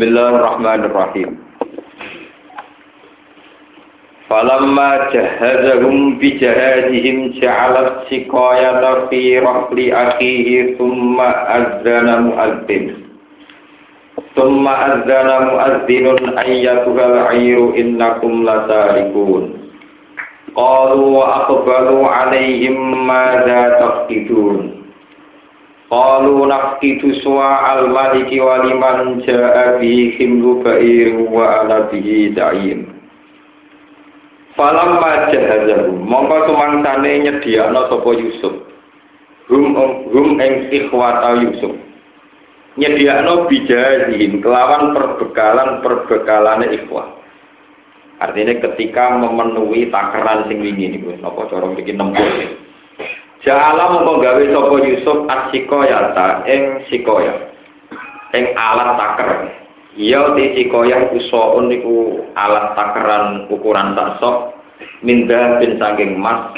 Bismillahirrahmanirrahim. Falamma jahazahum bijahadihim ja'alat siqayata fi rahli akhihi thumma azzana mu'adzin. Thumma azzana mu'adzinun ayyatuhal ayru innakum lasarikun. Qalu wa aqbalu alaihim madza tafkidun. Qalu nafkidu suwa al-maliki wa liman ja'a bihi himlu ba'ir wa ala bihi da'im. Falamma jahazahu, mongko sumangsane nyediakno sapa Yusuf. Hum hum ing ikhwata Yusuf. Nyediakno bijahihim kelawan perbekalan-perbekalane ikhwah. Artinya ketika memenuhi takaran sing wingi niku, napa cara mriki nempur. Jala mongko gawe sapa Yusuf asikoya ta ing sikoya. Ing alat taker. Ya di sikoya usaun niku alat takeran ukuran tak sok minda bin saking mas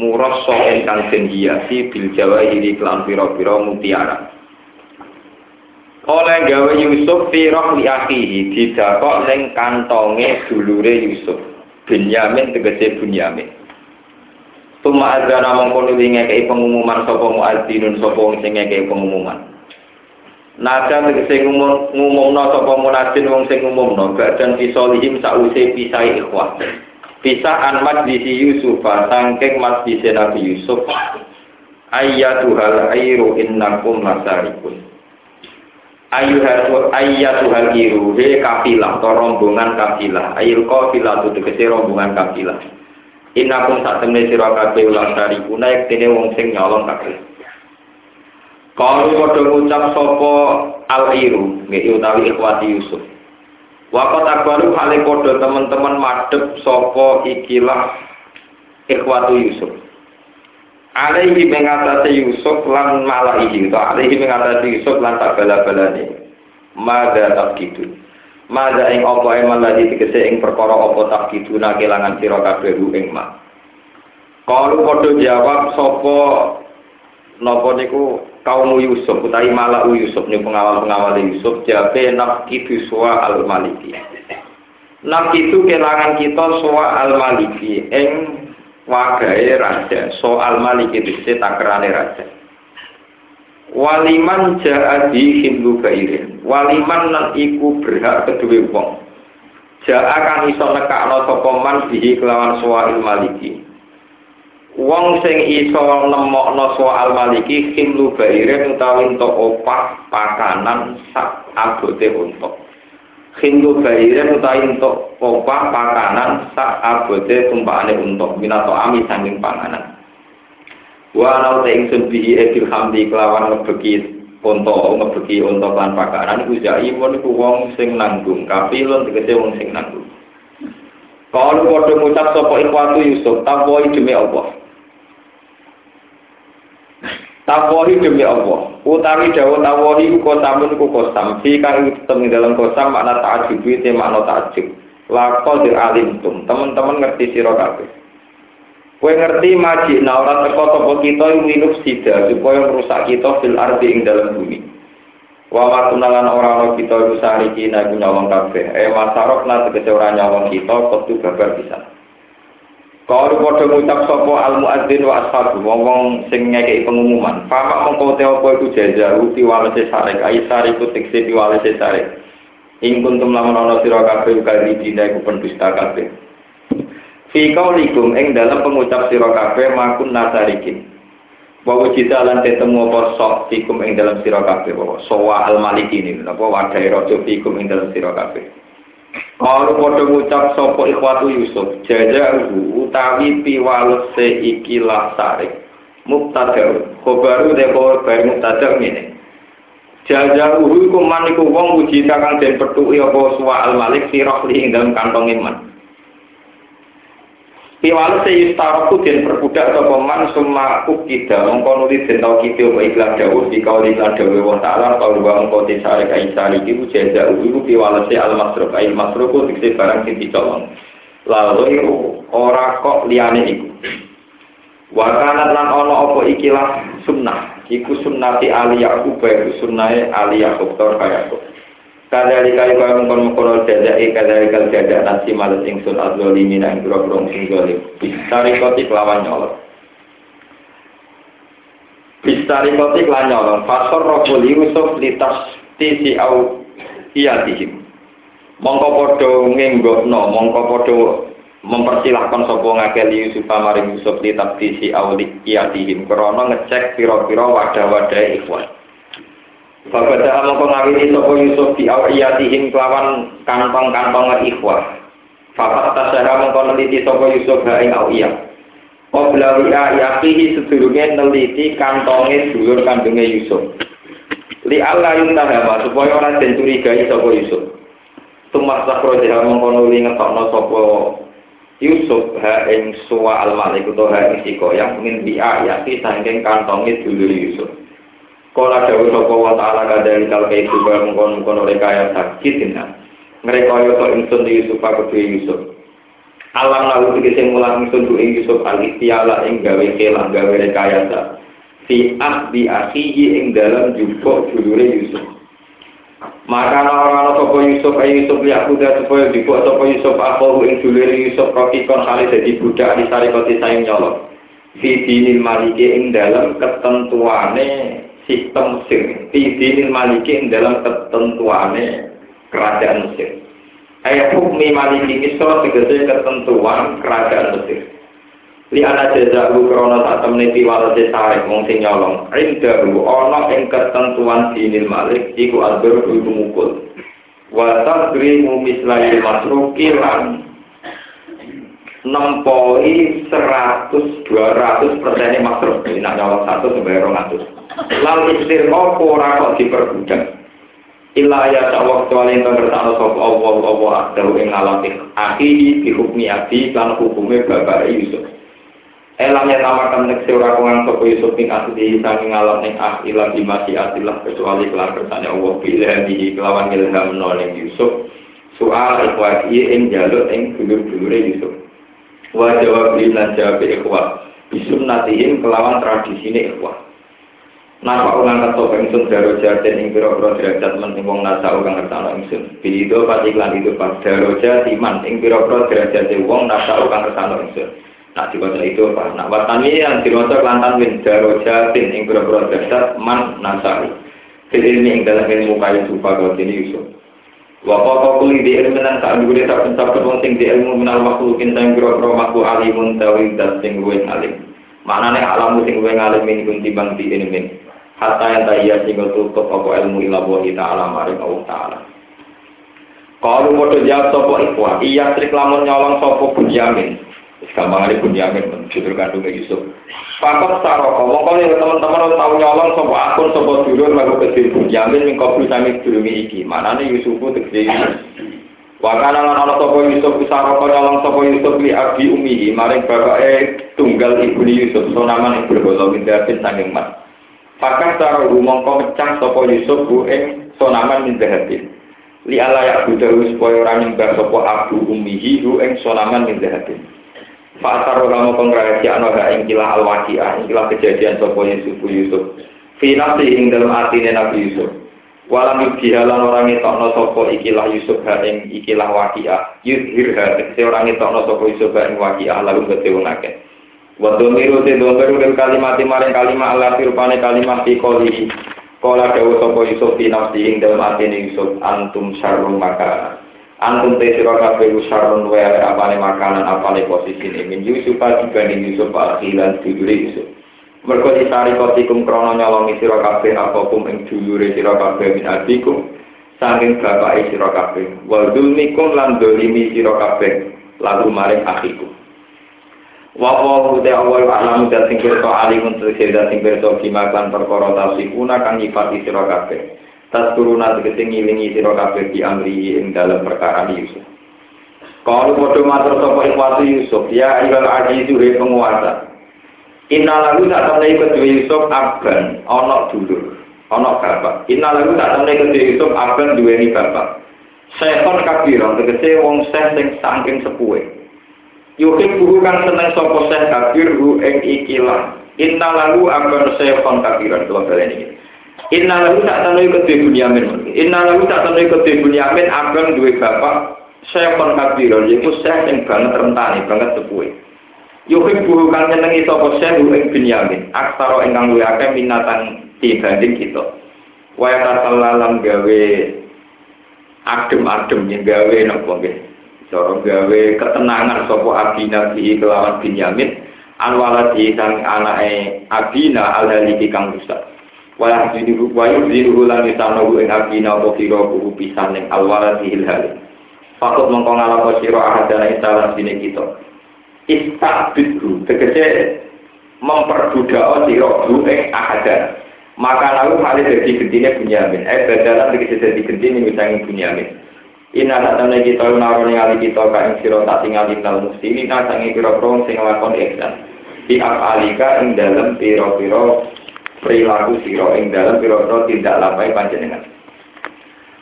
murah sok ingkang den hiasi bil jawahiri kelan pira-pira mutiara. Oleh gawe Yusuf firah li akhihi didakok ning kantonge dulure Yusuf. Benyamin tegese Bunyamin. Tuma azana mongko nuli ngekei pengumuman sapa muadzinun sapa wong sing ngekei pengumuman. Nada tegese ngumum ngumumno sapa munadzin wong sing ngumumno badan fisolihim sause pisai ikhwah. Pisah an majlisi Yusuf sangking majlisi Nabi Yusuf. Ayyatuhal airu innakum lasarikun. Ayyuhal ayyatuhal iru he kafilah atau rombongan kafilah. Ayil kafilah tegese rombongan kafilah. Inakum sak temne sira kabeh dari kuna dene wong sing nyolong kabeh. Kalau padha ngucap sapa al-iru, nggih utawi ikhwati Yusuf. Wakot akbaru hale padha teman-teman madhep sapa ikilah ikhwatu Yusuf. Alaihi mengatasi Yusuf lan malaihi, to alaihi mengatasi Yusuf lan tak bala-balane. Mada tak gitu. Mada ing apa eman lagi tegese ing perkara apa tak kiduna kelangan sira kabeh ing mak. Kalu padha jawab sapa napa niku kaum Yusuf utawi malah Yusuf niku pengawal-pengawal Yusuf jabe nafkidu suwa al maliki. Nafkidu kelangan kita suwa al maliki ing wagae raja soal maliki dise takrane raja. Waliman ja'adi himlu bairin. Waliman lan iku berhak kedua wong. Ja'a kang iso nekakno sapa man bihi kelawan soal maliki. Wong sing iso nemokno soal maliki himlu bairin utawi entuk opah pakanan sak abote untuk. Himlu bairin utawi entuk opah pakanan sak abote tumpakane untuk minato ami sanging panganan. Wa nau te ingsun bihi edil hamdi kelawan ngebeki unta ngebeki unta lan pakaran iku jaimun iku wong sing nanggung kapilun tegese wong sing nanggung Kalau padha ngucap sapa ikhwatu Yusuf, takwoi demi Allah. Takwoi demi Allah. Utawi dawuh takwoi ku kosamun ku kosam. Fi kang tetep dalam kosam makna ta'ajub te makna ta'ajub. Laqad alimtum. Teman-teman ngerti sira kabeh. Kowe ngerti maji nah ora teko sapa kita minus sida supaya merusak kita fil ardi ing dalam bumi. Wa matunalan ora ana kita iku sariki nek nyawang kabeh. Eh masarok na tegese ora nyawang kita kudu babar bisa. Kalau padha ngucap sapa al muadzin wa ashabu wong sing ngekeki pengumuman. Famak mongko te apa iku jajaru piwalese sarek ai sariku tekse piwalese sarek. Ing kuntum lamun ana sira kabeh kali dina iku pendusta kabeh. Fi kaulikum ing dalam pengucap sira kabeh makun nasarikin. Bahwa cita lan tetemu apa sok fikum ing dalam sira kabeh bahwa sowa al maliki ini apa wadai rojo fikum ing dalam sira kabeh. Kalau padha ngucap sapa ikhwatu Yusuf, jajahu utawi piwalese ikilah sarik. Mubtada, khobaru de khobar mubtada ngene. Jajahu iku man iku wong uji kang den petuki apa suwa al malik sirah ing dalam kantong iman. Piwale se yustaroku den perbudak sapa man summa ukida. Mongko nuli den tau kite wa iklan dawuh di kauli lan dawuh wa ta'ala kaul wa mongko disare kai sari. Iku jaza iku piwale se al masruf. Ai masruf dikse barang sing dicolong. Lalu ora kok liyane iku. Wa kanat lan ana apa ikilah sunnah. Iku sunnati ali yakub iku sunnahe ali yakub kaya Kadali kali kaya mengkon mengkono jajai kadali kali jajak nasi malas ingsun azolimi nang biro-biro sing zolim. Bistari kotik lawan nyolong. Bistari kotik lawan nyolong. Fasor rokul Yusuf litas tisi au iyatihim. Mongko podo ngenggokno, mongko podo mempersilahkan sopo ngakeli Yusuf maring Yusuf litas tisi au iyatihim. Krono ngecek piro-piro wadah-wadah ikhwan. Bapak dah mongko ngawini sopo Yusuf di awiyatihim kelawan kantong-kantong ikhwah. Fakat tasyara mongko neliti sopo Yusuf ha ing awiyah. Qabla wi'a yaqihi sedurunge neliti kantonge dulur kandunge Yusuf. Li Allah yuntahama supaya ora den curigai sapa Yusuf. Tumas sakro jaha mongko nuli ngetokno sapa Yusuf ha suwa al-malik utawa ha ing sikoyang min bi'a yaqi saking kantonge dulur Yusuf. Kala dawuh sapa wa ta'ala kadang kal kai juga mengkon-mengkon oleh kaya sakit. Mereka yo to di Yusuf aku Yusuf. Alam lalu tegese mulang ingsun ing Yusuf al istiala ing gawe kelang gawe rekayasa. Fi ahdi akhihi ing dalam jupuk dulure Yusuf. Maka orang-orang sapa Yusuf ayo Yusuf liak kuda supaya dibuat sapa Yusuf aku ing dulure Yusuf rokikon kali dadi budak di sarikoti sayang nyolong. Fi dinil maliki ing dalam ketentuane sistem Mesir di maliki dalam ketentuan kerajaan Mesir. Ayat hukmi maliki misal segede ketentuan kerajaan Mesir. Li anak jazahu lu krono tak piwalate sarek wong sing nyolong. Dulu orang yang ketentuan dinil malik iku alber ibu mukul. Wa taqrimu mislail masruki seratus nempoi 100 200 persennya masruk ini nak nyolong satu sampai rongatus. Lalu istir apa ora kok diperbudak. Ila ya tawak tuwalin kang kersane sapa Allah apa akdahu ing alam akhi dihukmi abi lan hukume bapak Yusuf. Eh, Elam ya tawakan nek ora kungan sapa Yusuf ing asli sangi ngalam ning di masih dimasi lah kecuali kelar kersane Allah pilih di kelawan ilham ning Yusuf. Soal ikhwati ing jaluk ing dulur-dulure Yusuf. Wa jawab lan jawab ikhwat. Bisum natihim kelawan ini ikhwat. Napa ulang ketok ingsun daro jaten ing pira-pira derajat men ing wong nasa kang ngertano ingsun. Bido pati itu pas daro jatiman ing pira-pira derajat wong nasa kang ngertano ingsun. Nah diwaca itu apa? Nah watani yang diwaca kelantan win daro jatin ing pira-pira derajat man nasa. Ilmi ing dalam ilmu kaya supa kau ini Yusuf. Wakau kuli di ilmu nan tak dulu tak pencapkan wong sing di ilmu minal makhlukin sing pira-pira makhluk alimun tawi dat sing luwih alim. Maknanya alamu sing luwih alim ini kunti bang di ilmin hatta yang tak iya sehingga tutup apa ilmu ila kita ta'ala maring Allah ta'ala. Kalau mau jawab sopo ikhwa iya trik lamun nyolong sopo bunyamin. Gampang ada bunyamin judul kandungnya Yusuf. Pakot saroko, mongkol ya teman-teman tahu nyolong sopo akun sopo dulur lagu kecil bunyamin mingkopi sami dulungi iki. Mana nih Yusufu tegesi Wakana lan ana sapa Yusuf saroko nyolong sapa Yusuf li abi umihi maring bapake tunggal ibu Yusuf sonaman ibu berbola mindatin sanging mas Pakas cara mongko mecah sapa Yusuf bu sonaman min zahabin. Li ala ya budahu supaya ora nyembah sapa abu ummihi bu ing sonaman min zahabin. Fakar ora mongko ngrahasiakno ha ing kilah al waqiah ing kejadian sapa Yusuf Yusuf. Fi nafsi ing dalam atine Nabi Yusuf. Walam yubdihalan orang ngetokno sapa ikilah Yusuf ha ing ikilah waqiah. Yudhir ha tegese orang ngetokno sapa Yusuf ha ing waqiah lalu gede wong akeh. Wa domiru te domiru del kalimat maring kalimat Allah rupane kalimat fi qoli. Kala dawuh sapa Yusuf fi nafsi ing dalem Yusuf antum syarrun maka. Antum te sira kabeh syarrun wa apane makanan apane posisine min Yusuf dibanding Yusuf akhiran dulure Yusuf. Mergo disari kotikum krono nyolongi sira kabeh apa kum ing dulure sira kabeh min adikum saking bapake sira kabeh. Wa dzulmikum lan dolimi sira kabeh lalu maring akhikum. Wa te awal alam dan sing pirsa alimun tegese dan sing pirsa bima kan perkara tasifuna kang nyifati sira kabeh. Tas turuna tegese ngilingi sira kabeh di amri ing dalam perkara Yusuf. Kalau padha matur sapa ikhwati Yusuf, ya ayyuhal azizu he penguasa. Inna lagu tak temne kedua Yusuf aban, ana dulur, ana bapak. Inna lagu tak temne kedua Yusuf aban duweni bapak. Sekon kabiran tegese wong seh sing saking sepuhe. Yuhib buhu kang seneng sopo seh kafir hu ing ikilah. Inna lalu akan sehon kafiran kalau kalian ini. Inna lalu tak tanui kedua bunyamin. Inna lalu tak tanui kedua bunyamin akan dua bapak sehon kafiran. Yaitu seh yang banget rentani, banget sepuhe. Yuhib buhu kang nyenengi sopo seh hu ing bunyamin. Aksaro ingkang luwe akeh minatan dibanding kita. Waya tasallalam gawe adem-adem yang gawe nopo nggih. Cara gawe ketenangan sapa abina bi kelawan Binyamin an waladi sang anake abina alhaliki kang rusak. Waya jidu waya jidu lan disano ing abina apa sira kuwi pisan ning alwaladi hilhal. Fakut mongko ngalapo sira ahadana isalan sini kita. Istabidhu tegese memperbudak sira ing ahadana. Maka lalu hari jadi gentine Bunyamin. Eh badalan tegese jadi gentine misangi Bunyamin. Ina tak temen kita naruh ningali kita ka ing sira tak tingali nal muslimin sange pira-pira sing nglakoni ihsan. Di alika ing dalem pira-pira perilaku sira ing dalem pira-pira tindak lapai panjenengan.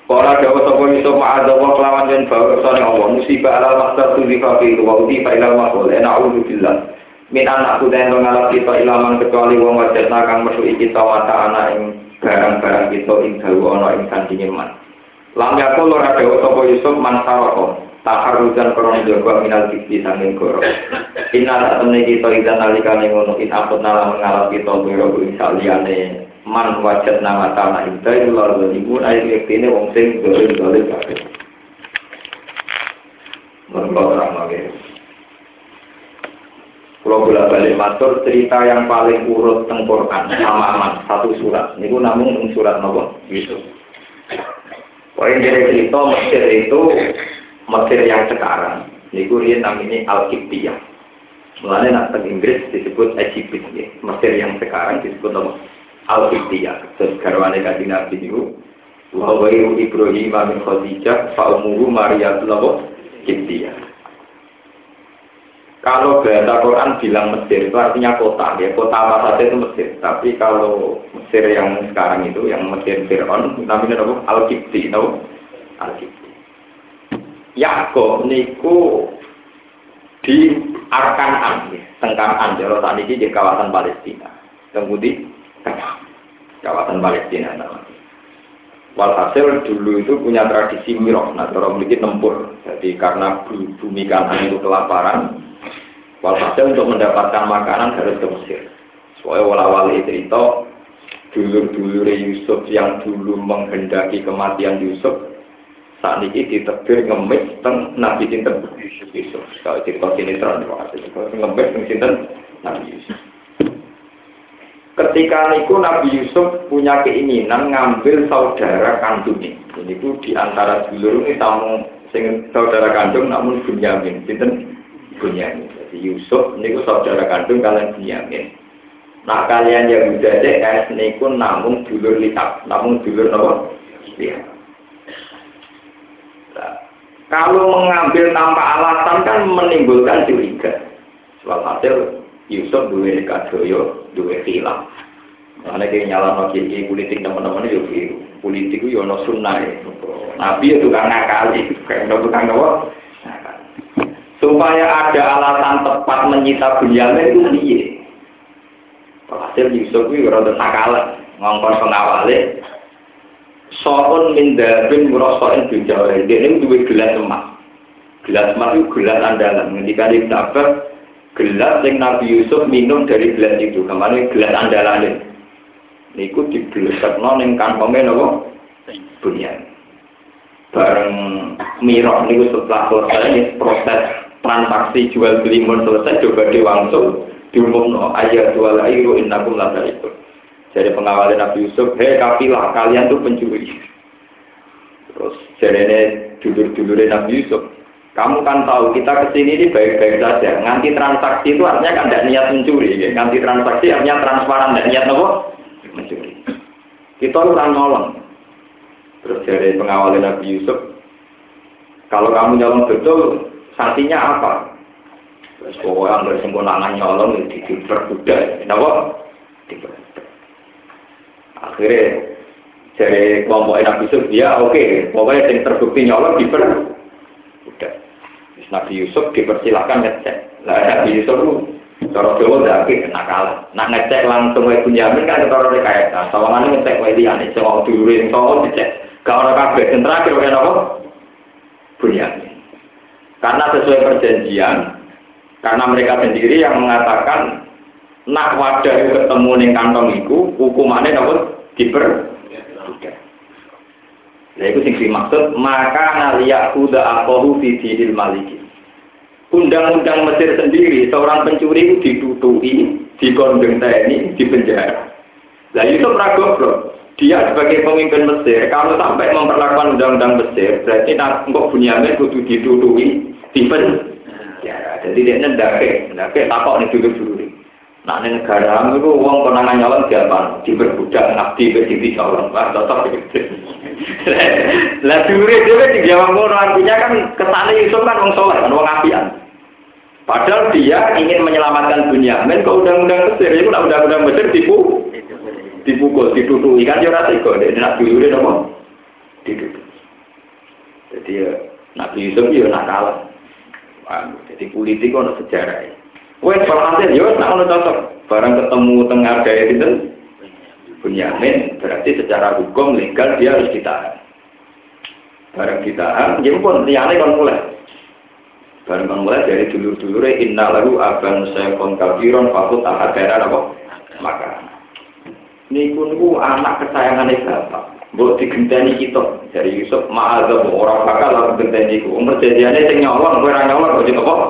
Kala dawa sapa iso ma'adzawa kelawan yen bawa sane Allah musibah alal maqsad tu difafi wa uti fa ilal maqul ana a'udzu billah min anak kuda yang mengalap kita ilaman kecuali wong wajah kang mesuki kita mata anak ing barang-barang kita ing dalu ana ing sandinge man. Lam yakul ora dewa sapa Yusuf man saroko taharujan krono jaga minal kiki sanging goro. Inna tak temne kita idan nalikane ngono in akut nala mengalap kita biro saliyane man wajat nama tanah ida lalu ibu air yektine wong sing dolim kabeh. Mereka terang lagi. Kalau bolak balik matur cerita yang paling urut tengkoran sama satu surat. Ini namun surat nopo Yusuf. Poin dari cerita Mesir itu Mesir yang sekarang. Ini dia namanya Al-Qibtiyah. Mulanya nak Inggris disebut Egypt. Ya. Mesir yang sekarang disebut nama Al-Qibtiyah. Terus garwane kaji Nabi itu. Wahwayu Ibrahim min Khadijah Fa'umuhu Maria Tulawah Qibtiyah. Kalau bahasa Quran bilang Mesir itu artinya kota, ya kota apa saja itu Mesir. Tapi kalau Mesir yang sekarang itu, yang Mesir Fir'aun, namanya apa? Al-Qibti, tahu? Al-Qibti. Yakob niku di Arkanan, ya. Tengkanan, Jero tadi di kawasan Palestina. Kemudian kawasan Palestina namanya. Walhasil dulu itu punya tradisi mirok, nah orang memiliki tempur. Jadi karena bumi kanan itu kelaparan, Walhasil untuk mendapatkan makanan harus ke Mesir. Soalnya wala-wali cerita, dulur-dulur Yusuf yang dulu menghendaki kematian Yusuf, saat ini ditebir ngemis teng Nabi Sinten Yusuf. Kalau cerita sinetron, ngemis teng Sinten Nabi Yusuf. Ketika niku Nabi Yusuf punya keinginan ngambil saudara kandungnya. Ini itu di antara dulur ini tamu sing saudara kandung namun Bunyamin. Sinten Bunyamin. Yusuf niku saudara kandung kalian Bunyamin. Nah kalian yang udah DS niku namun dulur lihat, namun dulur apa? Iya. Nah, kalau mengambil tanpa alasan kan menimbulkan curiga. Soal hasil Yusuf dua kadoyo, dua hilang. Karena kayak nyala no politik teman-teman itu biru. Politik itu yono sunnah Nabi itu kan nakali, kayak tukang apa? Supaya ada alasan tepat menyita Bunyamin itu piye. Hasil Yusuf itu rada sakalan, ngongkon pengawale. So'un min dabin murasoin bijawai. Dia ini dua gelas emas. Gelas emas itu gelas andalan. Ketika di sabar, gelas yang Nabi Yusuf minum dari gelas itu. Kemarin gelas andalan ini. Niku digelesak non yang kantongnya nopo Bunyamin. Bareng mirok niku setelah selesai proses transaksi jual beli mun selesai coba diwangsung diumumno ayat jual airu innakum la itu. Jadi pengawal Nabi Yusuf, hei kafilah kalian tuh pencuri. Terus jadi dulur-dulur Nabi Yusuf, kamu kan tahu kita ke sini ini baik-baik saja. Nganti transaksi itu artinya kan tidak niat mencuri. Ya. Nganti transaksi artinya transparan, tidak niat apa? Mencuri. Kita orang nolong. Terus dari pengawal Nabi Yusuf, kalau kamu nyolong betul, Sanksinya apa? Terus pokoknya nggak sempurna nyolong ya diperbudak. Kenapa? Akhirnya dari kelompok Nabi Yusuf, ya oke, pokoknya yang terbukti nyolong diperbudak. Nabi Yusuf dipersilahkan ngecek. Nah, Nabi Yusuf itu cara Jawa dake nakal. Nak ngecek langsung wae Bunyamin kan cara rekayasa. Sawangane ngecek wae liyane sing dulure sing sono dicek. Gak ora kabeh sing terakhir wae napa? Bunyamin. Karena sesuai perjanjian, karena mereka sendiri yang mengatakan nak wadah ketemu ning kantong iku hukumannya napa diper Nah itu sing dimaksud maka naliyak kuda akohu fi dinil maliki. Undang-undang Mesir sendiri seorang pencuri itu ditutui, dikondeng TNI, dipenjara. Nah itu goblok. Dia sebagai pemimpin Mesir, kalau sampai memperlakukan undang-undang Mesir, berarti engkau bunyamin kudu ditutui, dipenjara. Jadi dia ndake, ndake takok nih dulu-dulu. Nah, ini negara itu uang konangan nyalon siapa? Diperbudak, ngabdi, berdiri calon. Wah, cocok gitu. Lah dure dhewe di Jawa ngono artinya kan kesane Yusuf kan wong soleh kan wong apian. Padahal dia ingin menyelamatkan Bunyamin ke undang-undang Mesir. Itu undang-undang Mesir tipu, dipukul, ditutui kan ya ora tega. Dia nak dulure napa? Ditutup. Jadi ya, Nabi Yusuf ya nakal. Jadi politik ono sejarah. Wes hasil yo nak ono cocok. Barang ketemu tengah gaya itu Bunyamin berarti secara hukum legal dia harus ditahan. Barang ditahan, ya pun liane kan mulai. Barang kan mulai dari dulur-dulur inna lalu abang saya kafiron fakut ahadana apa? Maka niku niku anak kesayangan bapak. Mbok digenteni kita dari Yusuf ma'adzab orang bakal lalu genteni ku. Umur jadiane sing nyolong kowe ra nyolong kok apa?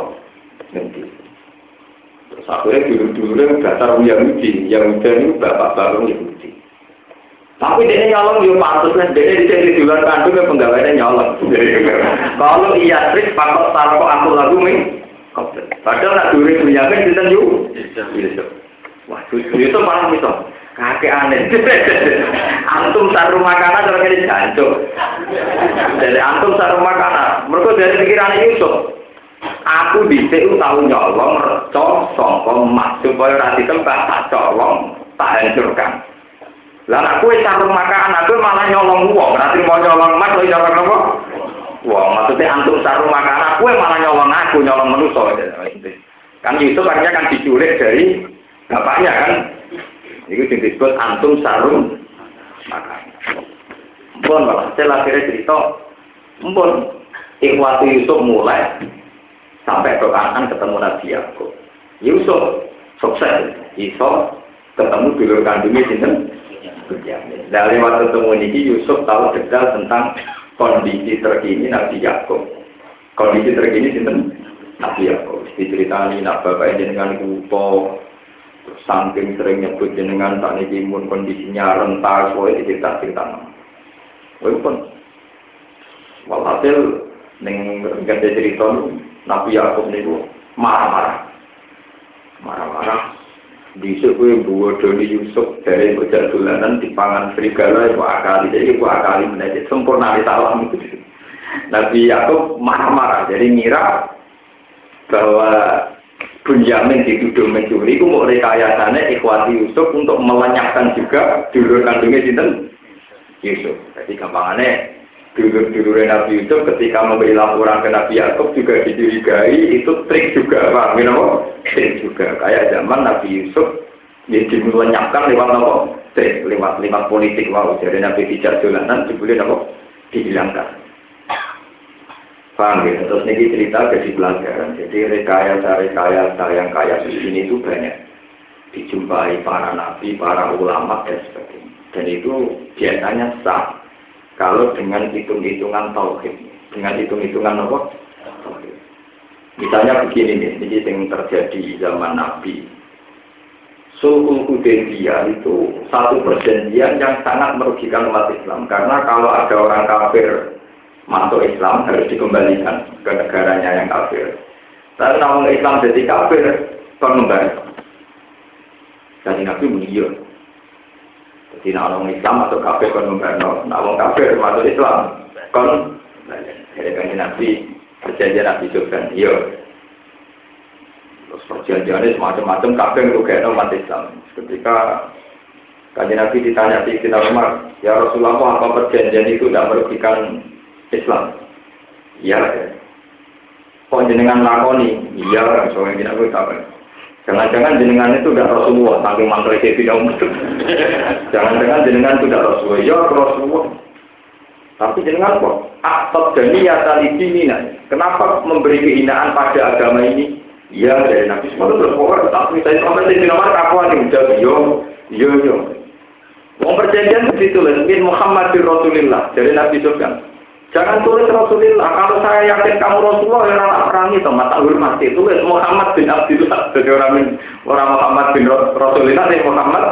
Nanti. Terus akhirnya dulu-dulu dasar Yahudi, Yahudi itu bapak-bapak Yahudi. Tapi dia nyolong yo pantas kan dia di sini di luar kandung ya penggawainya nyolong. Kalau iya trik pakot taruh aku lagu nih. Padahal nak duri punya kan kita yuk. Wah, itu malah itu kakek aneh. antum saru makanan kalau ini jancuk. Jadi antum saru makanan. Mereka dari pikiran Yusuf. Aku bisa tahu nyolong, recok, songkong, emas supaya rati tempat tak colong, tak hancurkan. Lah aku wis sarung makan, aku malah nyolong uang. Nanti mau nyolong emas, lo nyolong apa? Wong, maksudnya antum sarung makan, aku malah nyolong aku, nyolong manusia. Kan Yusuf akhirnya kan diculik dari bapaknya kan. Itu yang disebut antum sarung makan. Mpun, malah saya akhirnya cerita, mpun, ikhwati Yusuf mulai sampai ke kanan ketemu Nabi Yakub. Yusuf sukses, Yusuf ketemu dulu kandungnya Benyamin. Nah lewat ketemu ini Yusuf tahu detail tentang kondisi terkini Nabi Yakub. Kondisi terkini sinten Nabi Yakub. Diceritani nak bapak dengan kupo, saking sering nyebut jenengan tak niki mun kondisinya rentar, soalnya dicerita cerita. Walaupun walhasil neng ganti cerita Nabi Yakub niku marah-marah, marah-marah. Di sebuah buah Doni Yusuf dari bocah dolanan di pangan serigala itu akali. Jadi itu akali menjadi sempurna di salam. Itu Nabi Yakub marah-marah. Jadi ngira bahwa Bunyamin dituduh mencuri itu mau rekayasannya ikhwati Yusuf untuk melenyapkan juga dulur kandungnya sinten? Yusuf. Jadi gampangannya dulur-dulur Nabi Yusuf ketika memberi laporan ke Nabi Yakub juga dicurigai itu trik juga Pak you know? trik juga. Kayak zaman Nabi Yusuf ya dilenyapkan lewat apa trik lewat lewat politik wow jadi Nabi tidak jalanan dibeli apa dihilangkan paham ya? Terus ini cerita jadi pelajaran. Jadi rekayasa-rekayasa yang kayak ini itu banyak. Dijumpai para nabi, para ulama dan sebagainya. Dan itu biasanya sah. Kalau dengan hitung-hitungan tauhid, dengan hitung-hitungan apa? Misalnya begini nih, ini yang terjadi zaman Nabi. Sulhul Hudaybiyah itu satu perjanjian yang sangat merugikan umat Islam. Karena kalau ada orang kafir masuk Islam harus dikembalikan ke negaranya yang kafir. Tapi kalau Islam jadi kafir, pengembali. Jadi Nabi mengiyo. Jadi orang Islam atau kafir kon membantu, nak kafir masuk Islam kon dari kan nabi perjanjian nabi juga, iya. Terus perjanjiannya semacam-macam kafir kayak umat Islam. Ketika Kajian Nabi ditanya di kita Umar, ya Rasulullah apa perjanjian itu tidak merugikan Islam? Iya. Ya. kok jenengan lakoni? Iya soalnya kita gue tahu jangan-jangan jenengan itu udah Rasulullah saking mangkel tidak jangan-jangan jenengan itu udah Rasulullah. Ya Rasulullah. Tapi jenengan kok aktor dan ya tali kenapa memberi kehinaan pada agama ini? Iya dari Nabi semua terus pokoknya tapi saya sampai di nomor kapan nih udah yo yo yo Mau perjanjian begitu lah, mungkin Muhammad Rasulullah dari Nabi Sufyan. Jangan tulis Rasulullah. Kalau saya yakin kamu Rasulullah, ya orang perangi toh mata hormat itu tulis Muhammad bin Abdullah. Jadi orang orang Muhammad bin Rasulullah dari Muhammad.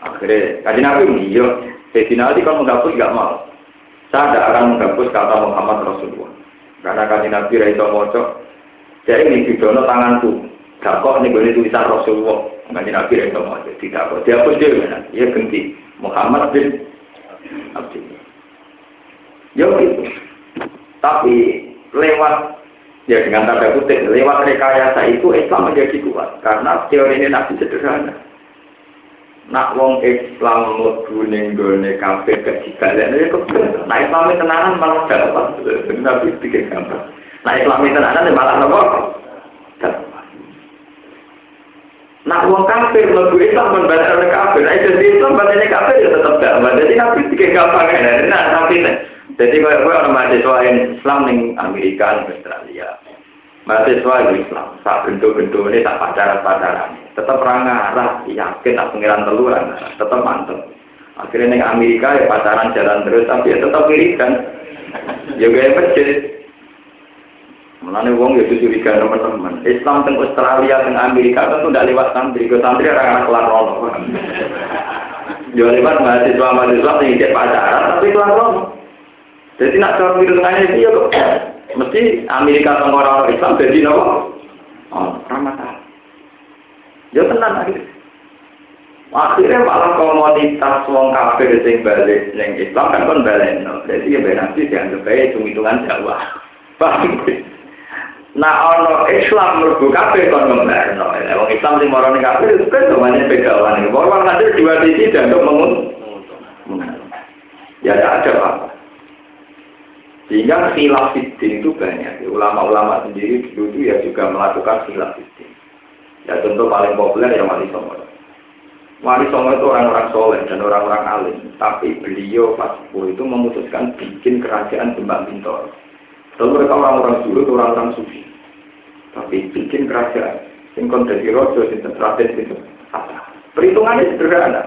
Akhirnya kaji Nabi iya. Jadi nanti kalau menghapus nggak mau. Saya tidak akan menghapus kata Muhammad Rasulullah. Karena kaji Nabi Raisa Mojo. Jadi ini di tanganku. Gak kok ini boleh tulisan Rasulullah. Kaji Nabi Raisa Mojo. Tidak kok. Dia pun dia. Dia ganti. Muhammad bin Abdullah. Ya gitu. Tapi lewat ya dengan tanda kutip lewat rekayasa itu Islam menjadi kuat karena teori ini nabi sederhana. Nak wong Islam mlebu ning gone kafe kejibalan ya kok nah Islam tenanan malah dapat nabi bikin gambar. Nah Islam tenanan malah nopo? Nak wong kafir mlebu Islam men balik kafir, nah jadi Islam balik kafir ya tetap dapat. Jadi nabi bikin gampang nah tapi jadi kalau gue orang mahasiswa Islam di Amerika, di Australia, mahasiswa Islam, tak bentuk-bentuk ini tak pacaran-pacaran, tetap orang arah, yakin tak pengiran teluran, tetap mantep. Akhirnya di Amerika ya pacaran jalan terus, tapi ya tetap wiridan. Ya gaya masjid. Mulane wong ya curiga teman-teman. Islam teng Australia teng Amerika tentu tidak lewat santri, ke santri orang anak kelar rono. Ya lewat mahasiswa-mahasiswa yang pacaran tapi kelar rono. Jadi nak cara hitungannya itu ya kok mesti Amerika sama orang Islam jadi nopo. Oh, ramah Ya tenang akhirnya. Akhirnya malah komunitas wong kafir sing balik yang Islam kan kon balik no. Jadi ya nanti dianggap aja hitung-hitungan Jawa. Paham? Nah, ono Islam mergo kafir kon ngembakno. Wong Islam sing marani kafir itu kan semuanya begawan. Bahwa nanti dua sisi dan mengun. Ya ada apa? Sehingga khilaf fitin itu banyak. Ulama-ulama sendiri dulu itu ya juga melakukan khilaf fitin. Ya contoh paling populer yang Wali Songo. Wali Songo itu orang-orang soleh dan orang-orang alim. Tapi beliau pas itu memutuskan bikin kerajaan Demak Bintor. Lalu mereka orang-orang dulu itu orang-orang sufi. Tapi bikin kerajaan. Singkon dari rojo, sinten raden, sinten Perhitungannya sederhana.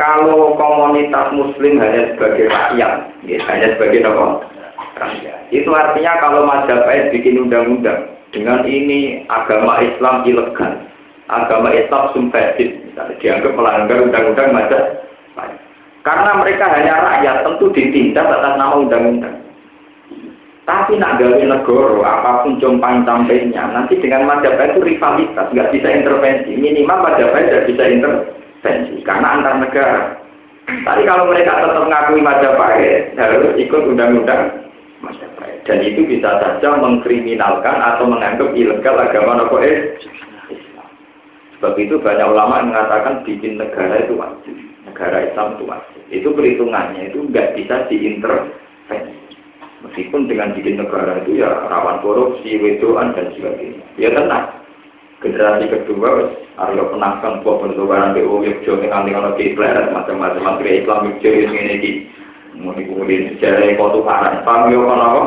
Kalau komunitas muslim hanya sebagai rakyat, ya, hanya sebagai apa? Rakyat. Itu artinya kalau Majapahit bikin undang-undang dengan ini agama Islam ilegal, agama Islam sumpahit, dianggap melanggar undang-undang Majapahit. Karena mereka hanya rakyat, tentu ditindak atas nama undang-undang. Tapi nak gawe negara, apa pun jompang sampainya, nanti dengan Majapahit itu rivalitas, nggak bisa intervensi. Minimal Majapahit tidak bisa intervensi tensi karena antar negara. Tapi kalau mereka tetap mengakui Majapahit harus ikut undang-undang Majapahit dan itu bisa saja mengkriminalkan atau menganggap ilegal agama nopo. Sebab itu banyak ulama yang mengatakan bikin negara itu wajib, negara Islam itu wajib. Itu perhitungannya itu nggak bisa diintervensi. Meskipun dengan bikin negara itu ya rawan korupsi, wedoan dan sebagainya. Ya tenang generasi kedua harus penangkan buat pertukaran BO Yogyo yang nanti kalau kiblat macam-macam. Materi Islam Yogyo yang ini di dikumpulin sejarah kau tukaran. Paham ya kalau apa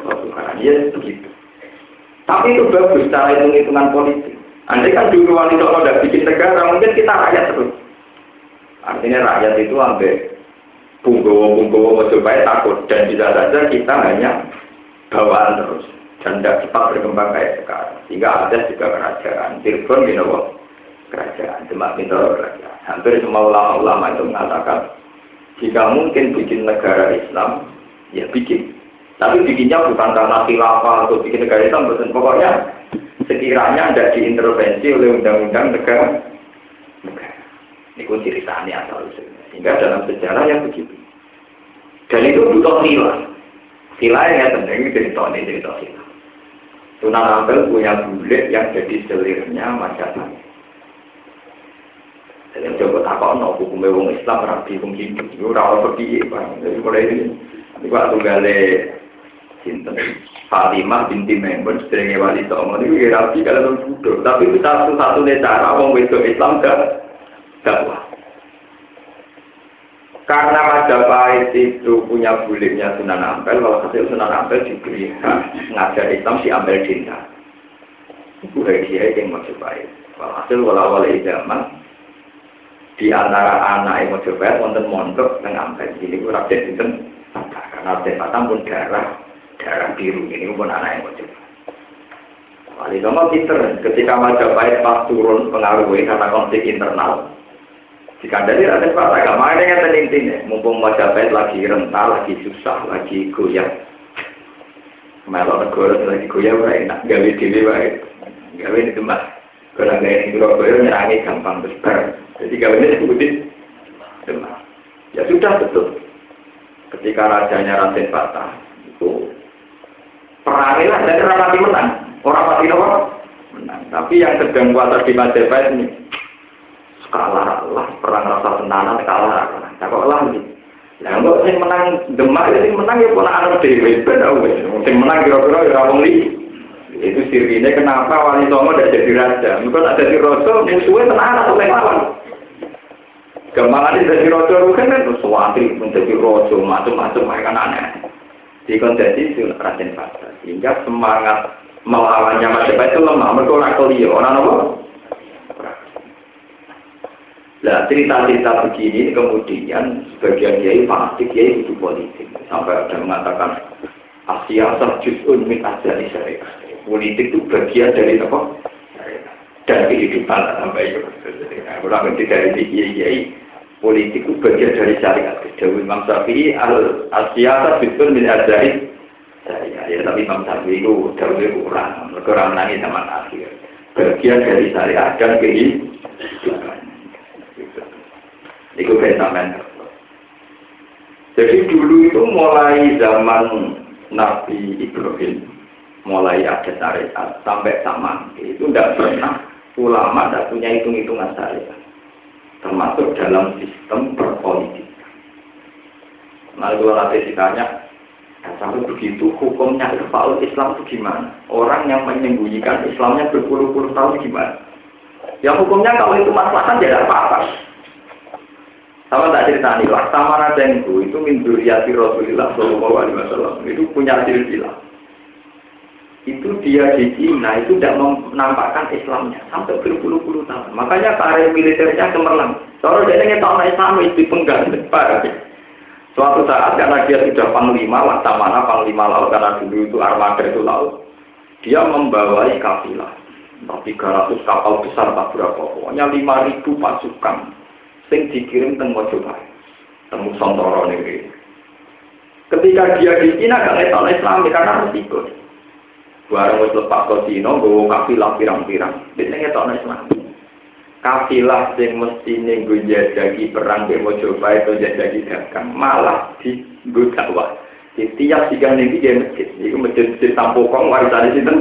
kau tukaran. Ya begitu. Tapi itu bagus cara hitung hitungan politik. Andai kan dulu wanita kalau udah bikin negara mungkin kita rakyat terus. Artinya rakyat itu ambil punggowo punggowo mau coba takut. Dan bisa saja kita hanya bawaan terus dan tidak cepat berkembang kayak sekarang. Sehingga ada juga kerajaan. Cirebon di kerajaan, Demak Bintoro kerajaan. Hampir semua ulama-ulama itu mengatakan jika mungkin bikin negara Islam, ya bikin. Tapi bikinnya bukan karena khilafah atau bikin negara Islam, betul. Pokoknya sekiranya tidak diintervensi oleh undang-undang negara. negara. Ini ceritanya asal Sehingga dalam sejarah yang begitu. Dan itu butuh sila. Sila yang penting cerita ini cerita. Sunan Ampel punya bule yang jadi selirnya masyarakat. Jadi coba takut no hukumnya wong Islam rapi wong Hindu, itu rawat pergi. Jadi mulai ini, ini waktu gale Sinten Fatimah binti Maimun sedherenge wali songo ya rapi kalau bodoh. Tapi itu satu-satunya cara wong wedok Islam gak dakwah. Karena Majapahit itu punya buliknya Sunan Ampel, kalau hasil Sunan Ampel diberi ngajar Islam si Ampel Dinda. Itu dia yang Majapahit. Walhasil wala-wala zaman di antara anak yang Majapahit wonten mondok dengan Ampel. Ini ku Raden Sinten karena Raden Batam pun darah darah biru ini pun anak yang Majapahit. Wali Songo pinter ketika Majapahit pas turun pengaruhnya karena konflik internal jika dari ada fakta agama ada yang intinya, mumpung Majapahit lagi rental, lagi susah, lagi goyah. Melok negara lagi goyah, enak gawe wae. Gawe di tempat. Kalau gawe di Surabaya nyerangi gampang besar. Jadi gawe ini disebutin demam. Ya sudah betul. Ketika rajanya Raden Fatah itu perangilah dari rapati menang. Orang apa? Menang. Tapi yang sedang kuasa di Majapahit ini kalah lah perang rasa tenanan kalah. Nah kok lah nah kok sing menang demak sing menang ya pola anak dewi beda wes sing menang kira-kira ya wong li. Itu sirine kenapa wali songo tidak jadi raja? Mungkin ada di raja musuhnya tenanan atau yang lawan. Ini jadi rojo kan? Kan sesuatu menjadi rojo macam-macam mereka aneh. Di kondisi itu Raden Fasa sehingga semangat melawannya Majapahit itu lemah. Mereka orang kelio orang apa? Nah cerita-cerita begini kemudian sebagian kiai pasti kiai itu politik sampai ada mengatakan Asia terjun min ajali syariah. Politik itu bagian dari apa? Dan kehidupan sampai itu. Kurang lebih dari kiai kiai politik itu bagian dari syariat. Dewi Imam Syafi'i al Asia terjun min ajali syariah. Ya tapi Imam Syafi'i itu jauh kurang. Kurang nangis zaman akhir. Bagian dari syariat dan kehidupan. Itu sampean. Jadi dulu itu mulai zaman Nabi Ibrahim, mulai ada syariat sampai zaman itu tidak pernah ulama tidak punya hitung-hitungan syariat, termasuk dalam sistem berpolitik. Nah, kalau nanti ditanya, sampai begitu hukumnya Irfaul Islam itu gimana? Orang yang menyembunyikan Islamnya berpuluh-puluh tahun gimana? Ya hukumnya kalau itu masalah tidak apa-apa. Sama tak cerita nih, Laksamana Tengku itu min duriyati Rasulullah Shallallahu Alaihi Wasallam itu punya silsilah. Itu dia di Cina itu tidak menampakkan Islamnya sampai berpuluh-puluh tahun. Makanya karir militernya cemerlang. Soalnya dia ingin tahu Islam itu penggan Suatu saat karena dia sudah panglima, Laksamana panglima laut karena dulu itu armada itu laut. Dia membawai kafilah. 300 kapal besar tak berapa, pokoknya 5000 pasukan sing dikirim teng Mojopahit, teng Nusantara negeri. Ketika dia di Cina gak ngetok Islam karena harus ikut. Barang wis lepas ke Cina, gue kafilah pirang-pirang, dia ngetok Islam. Kafilah sing mesti ning gue jajaki perang di Mojopahit atau jajaki dagang, malah di dakwah. Di tiap tiga nih dia masjid, itu masjid-masjid tampukong warisan di sini.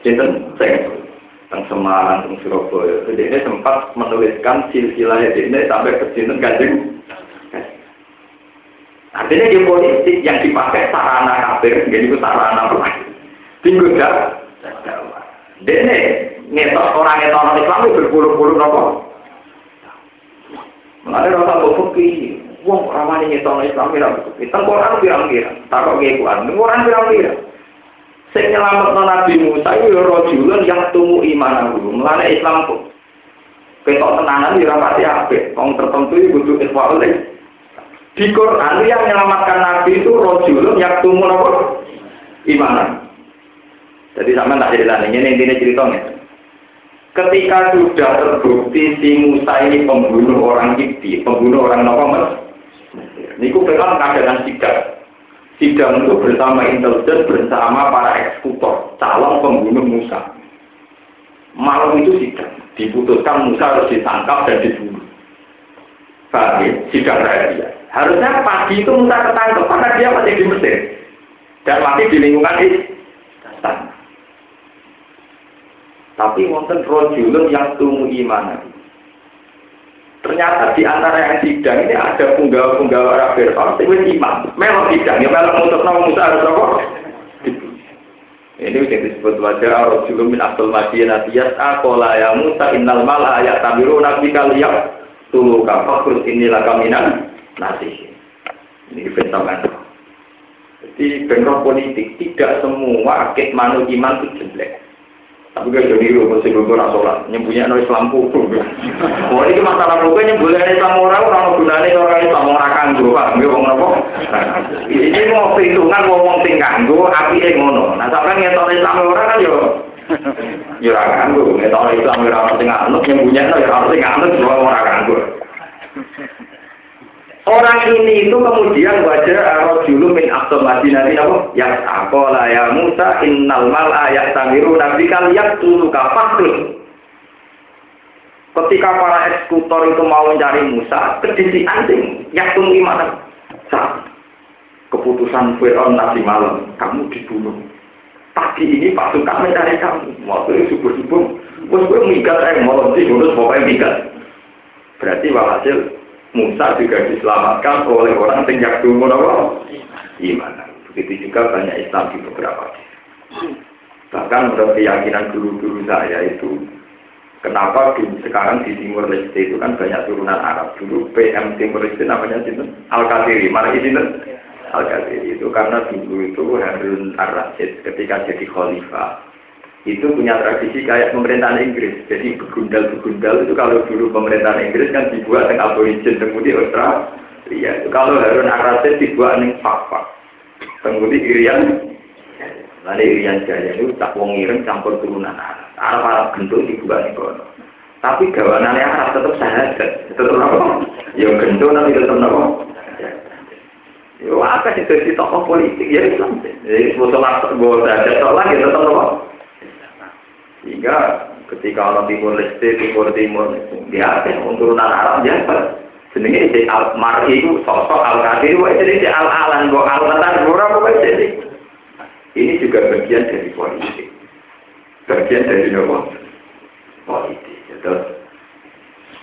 Sinten, saya tentang Semarang, tentang Surabaya. Jadi ini sempat menuliskan silsilahnya ini sampai ke sini kanjeng. Artinya di politik yang dipakai sarana kafir, jadi itu sarana apa? Tinggal gak? Dene ngetok orang ngetok orang Islam itu berpuluh-puluh nopo. Mengenai rasa bukti, wong ramai ngetok Islam tidak betul. Kita Quran pirang-pirang, taruh ke Quran, Quran pirang-pirang. Sing nyelamat Nabi Musa itu ya rojulun yang tumu iman dulu. Mulanya Islam kok. Ketok tenangan ya rapati apik. Wong tertentu itu butuh ikhwal Di Quran yang menyelamatkan Nabi itu rojulun yang tumu apa? Imanan. Jadi sama tak cerita ini intinya ceritanya. Ketika sudah terbukti si Musa ini pembunuh orang Kipti, pembunuh orang Mesir. Niku pegang keadaan sikap sidang itu bersama intelijen bersama para eksekutor calon pembunuh Musa. Malam itu sidang diputuskan Musa harus ditangkap dan dibunuh. Paham ya? Sidang rahasia. Harusnya pagi itu Musa ketangkep karena dia masih di Mesir dan masih di lingkungan istana. Tapi wonten rojulun yang tumu iman. Ternyata di antara yang sidang ini ada punggawa-punggawa Rabbir Pasti itu imam. Memang sidang, ya untuk nama Musa harus apa? Ini yang disebut wajah Rasulullah min Abdul Madinah Tiyas Akola ya Musa innal mala ayat tabiru nabi kaliyak Tulu kafakrut inilah kaminan nasi. Ini bentaman. Jadi bentrok politik tidak semua akid manut iman itu jelek. Tapi gak jadi lu, mesti gue ora sholat, nyembunyi no Islam kufur. Wah ini masalah lu kan nyembunyi Islam orang orang gunanya orang Islam orang kanggo, pak, gue ngomong apa? Ini mau perhitungan ngomong sing kanggo, api yang ngono. Nah sampai ngetok Islam orang kan yo, yo ora kanggo, ngetok Islam orang sing anut, nyembunyi no orang sing anut, orang kanggo. Orang ini itu kemudian wajah dulu min aktor madinah apa? Ya akola ya Musa innal mal ayat tamiru nabi kalian tulu kafakrun. Ketika para eksekutor itu mau mencari Musa, kedisi anjing, yang tunggu mana? Sah. Keputusan Fir'aun nanti malam, kamu dibunuh. Pagi ini pasukan mencari kamu. Waktu itu subuh-subuh, bos gue mikat, eh, mau sih, pokoknya mikat. Berarti walhasil Musa juga diselamatkan oleh orang yang yakdumun Allah iman. Begitu juga banyak Islam di beberapa Bahkan menurut keyakinan guru-guru saya itu, kenapa di, sekarang di Timur Leste itu kan banyak turunan Arab. Dulu PM Timur Leste namanya itu Al-Qadiri. Mana itu? Al-Qadiri itu karena dulu itu Harun Ar-Rasyid ketika jadi khalifah itu punya tradisi kayak pemerintahan Inggris. Jadi begundal-begundal itu kalau dulu pemerintahan Inggris kan dibuat dengan aborigin, kemudian Australia. Itu kalau Harun Ar-Rasyid dibuat dengan Fakfak. Kemudian Irian, lalu Irian Jaya itu tak wong ireng campur turunan Arab. Arab-Arab gendut dibuat di kono. Tapi gawanannya Arab tetap sahabat, tetap apa? Ya gendut tapi tetap apa? Ya apa sih jadi tokoh politik ya Islam. Jadi musola gue ada lagi tetap apa? Sehingga ketika orang timur leste, timur timur, dia ada turunan Arab biasa. Sebenarnya di al mar'i itu sosok al kadir, wah jadi di al alan, gua al tetan, gua jadi. Ini juga bagian dari politik, bagian dari apa? Politik. Terus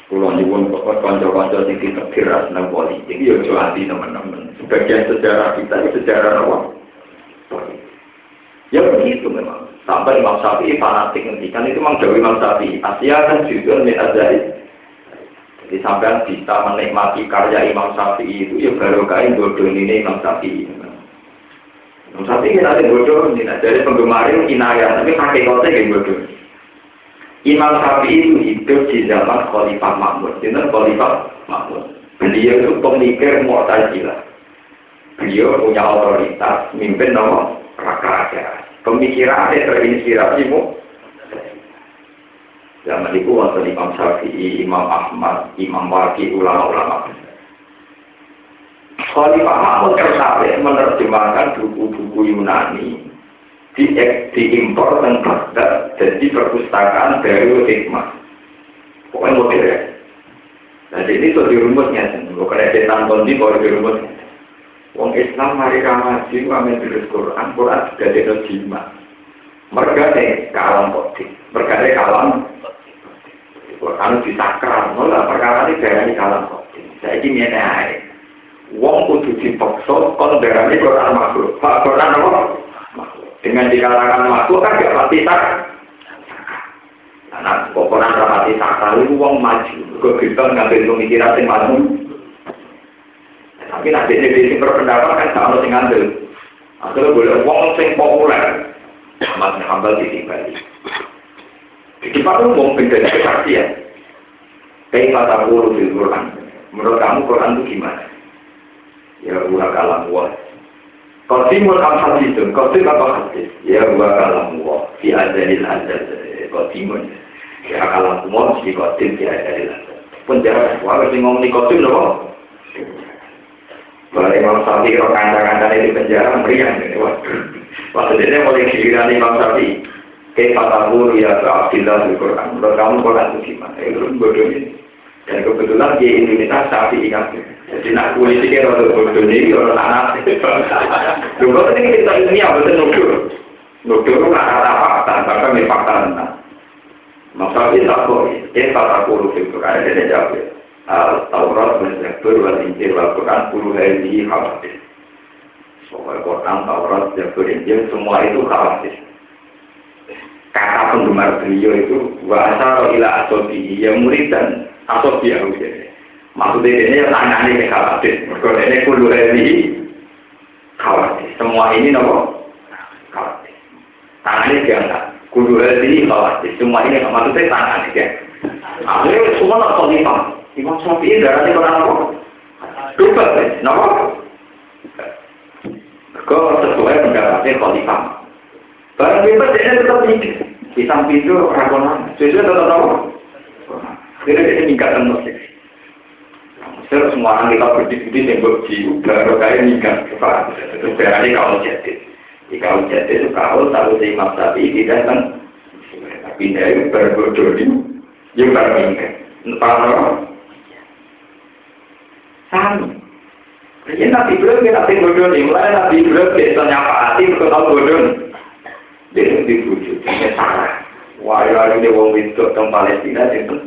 Pulau nyuwun pokok konco-konco sing ditegiras nang politik, ya ojo teman-teman. Sebagian sejarah kita itu sejarah apa? Politik. Ya begitu memang. Sampai Imam Syafi'i fanatik ngendikan itu memang jauh Imam Syafi'i. Asia kan juga min azari. Jadi sampai bisa menikmati karya Imam Syafi'i itu ya baru kain bodoh ini Imam Syafi'i. Imam Syafi'i kita ada bodoh ini. Jadi penggemar itu inaya, tapi pakai kota yang bodoh. Imam Syafi'i itu hidup di zaman Khalifah Mahmud. Jadi Khalifah Mahmud. Beliau itu pemikir Mu'tazilah. Beliau punya otoritas, mimpin nomor rakyat pemikirannya terinspirasi mu. Zaman itu waktu Imam Syafi'i, Imam Ahmad, Imam Waki, ulama-ulama. Khalifah Mahmud tertarik menerjemahkan buku-buku Yunani di diimpor dan Baghdad jadi perpustakaan dari hikmah. Pokoknya modern. Nah, jadi itu dirumusnya, bukan ada tanton di bawah dirumusnya. Wong Islam mari ramaji amin terus Quran, Quran sudah ada jimat. Mereka nih kalam kodik, mereka nih kalam Quran disakral, malah perkara ini darah ini kalam kodik. Saya ini air. Wong kudu dipaksa, kon darah ini Quran makhluk. Pak Quran apa? Dengan dikatakan makhluk kan gak pasti tak. Kok Quran rapati sakral itu wong maju. Kok kita ngambil pemikiran maju. Tapi nanti ini berpendapat kan sama sing ngambil. Akhirnya boleh uang sing populer. Mas Hambal di Bali. Di Pak umum beda kesaksian. Kayak kata guru di Quran. Menurut kamu Quran itu gimana? Ya gua kalam gua. Qasimul al-hadithun, qasim apa hadis? Ya gua kalam gua. Fi adalil adal. Qasimun. Ya kalam gua, si qasim fi adalil adal. Penjara, wah, sing ngomong di qasim loh. Kalau Imam Syafi'i kalau kandang-kandang di penjara meriang gitu. Waktu itu mulai giliran Imam Syafi'i. Kayak kata ya Abdillah di Quran. Menurut kamu Quran itu gimana? Itu bodoh ini. Dan kebetulan di Indonesia Syafi'i kan. Jadi nak politiknya rada bodoh ini orang anak. Dulu ini kita ini yang betul nudur. Nudur itu nggak ada fakta, bahkan di fakta tentang. Mas Syafi'i tak boleh. Kata guru di Quran. Dia jawab. Al Taurat wal Zabur wal Injil wal Quran puluh hari khawatir. Soal Quran, Taurat, Zabur, Injil semua itu khawatir. Kata penggemar beliau itu wa asaro ila asobi yang murid dan asobi yang Maksudnya ini tangan ini khawatir. Mereka ini puluh hari khawatir. Semua ini nopo khawatir. Tangannya diangkat. Kudu hari khawatir. Semua ini maksudnya tangan dia. Akhirnya semua nak khalifah. Imam Syafi'i darahnya orang apa? Coba deh, kenapa? Kau sesuai pendapatnya khalifah. Barang bebas dia tetap mikir. Di samping itu rakonan. Sesuai tetap apa? Jadi dia nikah terus. Mesir semua orang kita berdiskusi yang berjiu, baru kayak nikah. Terus berarti kalau jadi. Di kalau jadi itu kalau tahu si Imam Syafi'i tidak kan. Tapi dia berbodoh ini. Yang berbeda. Entah Sami. Ini Nabi Ibrahim kita nabi bodoh nih. Mulai Nabi Ibrahim biasa nyapa hati untuk tahu bodoh. Dia itu dibujuk. Dia salah. Wah, ya ini wong itu tentang Palestina itu.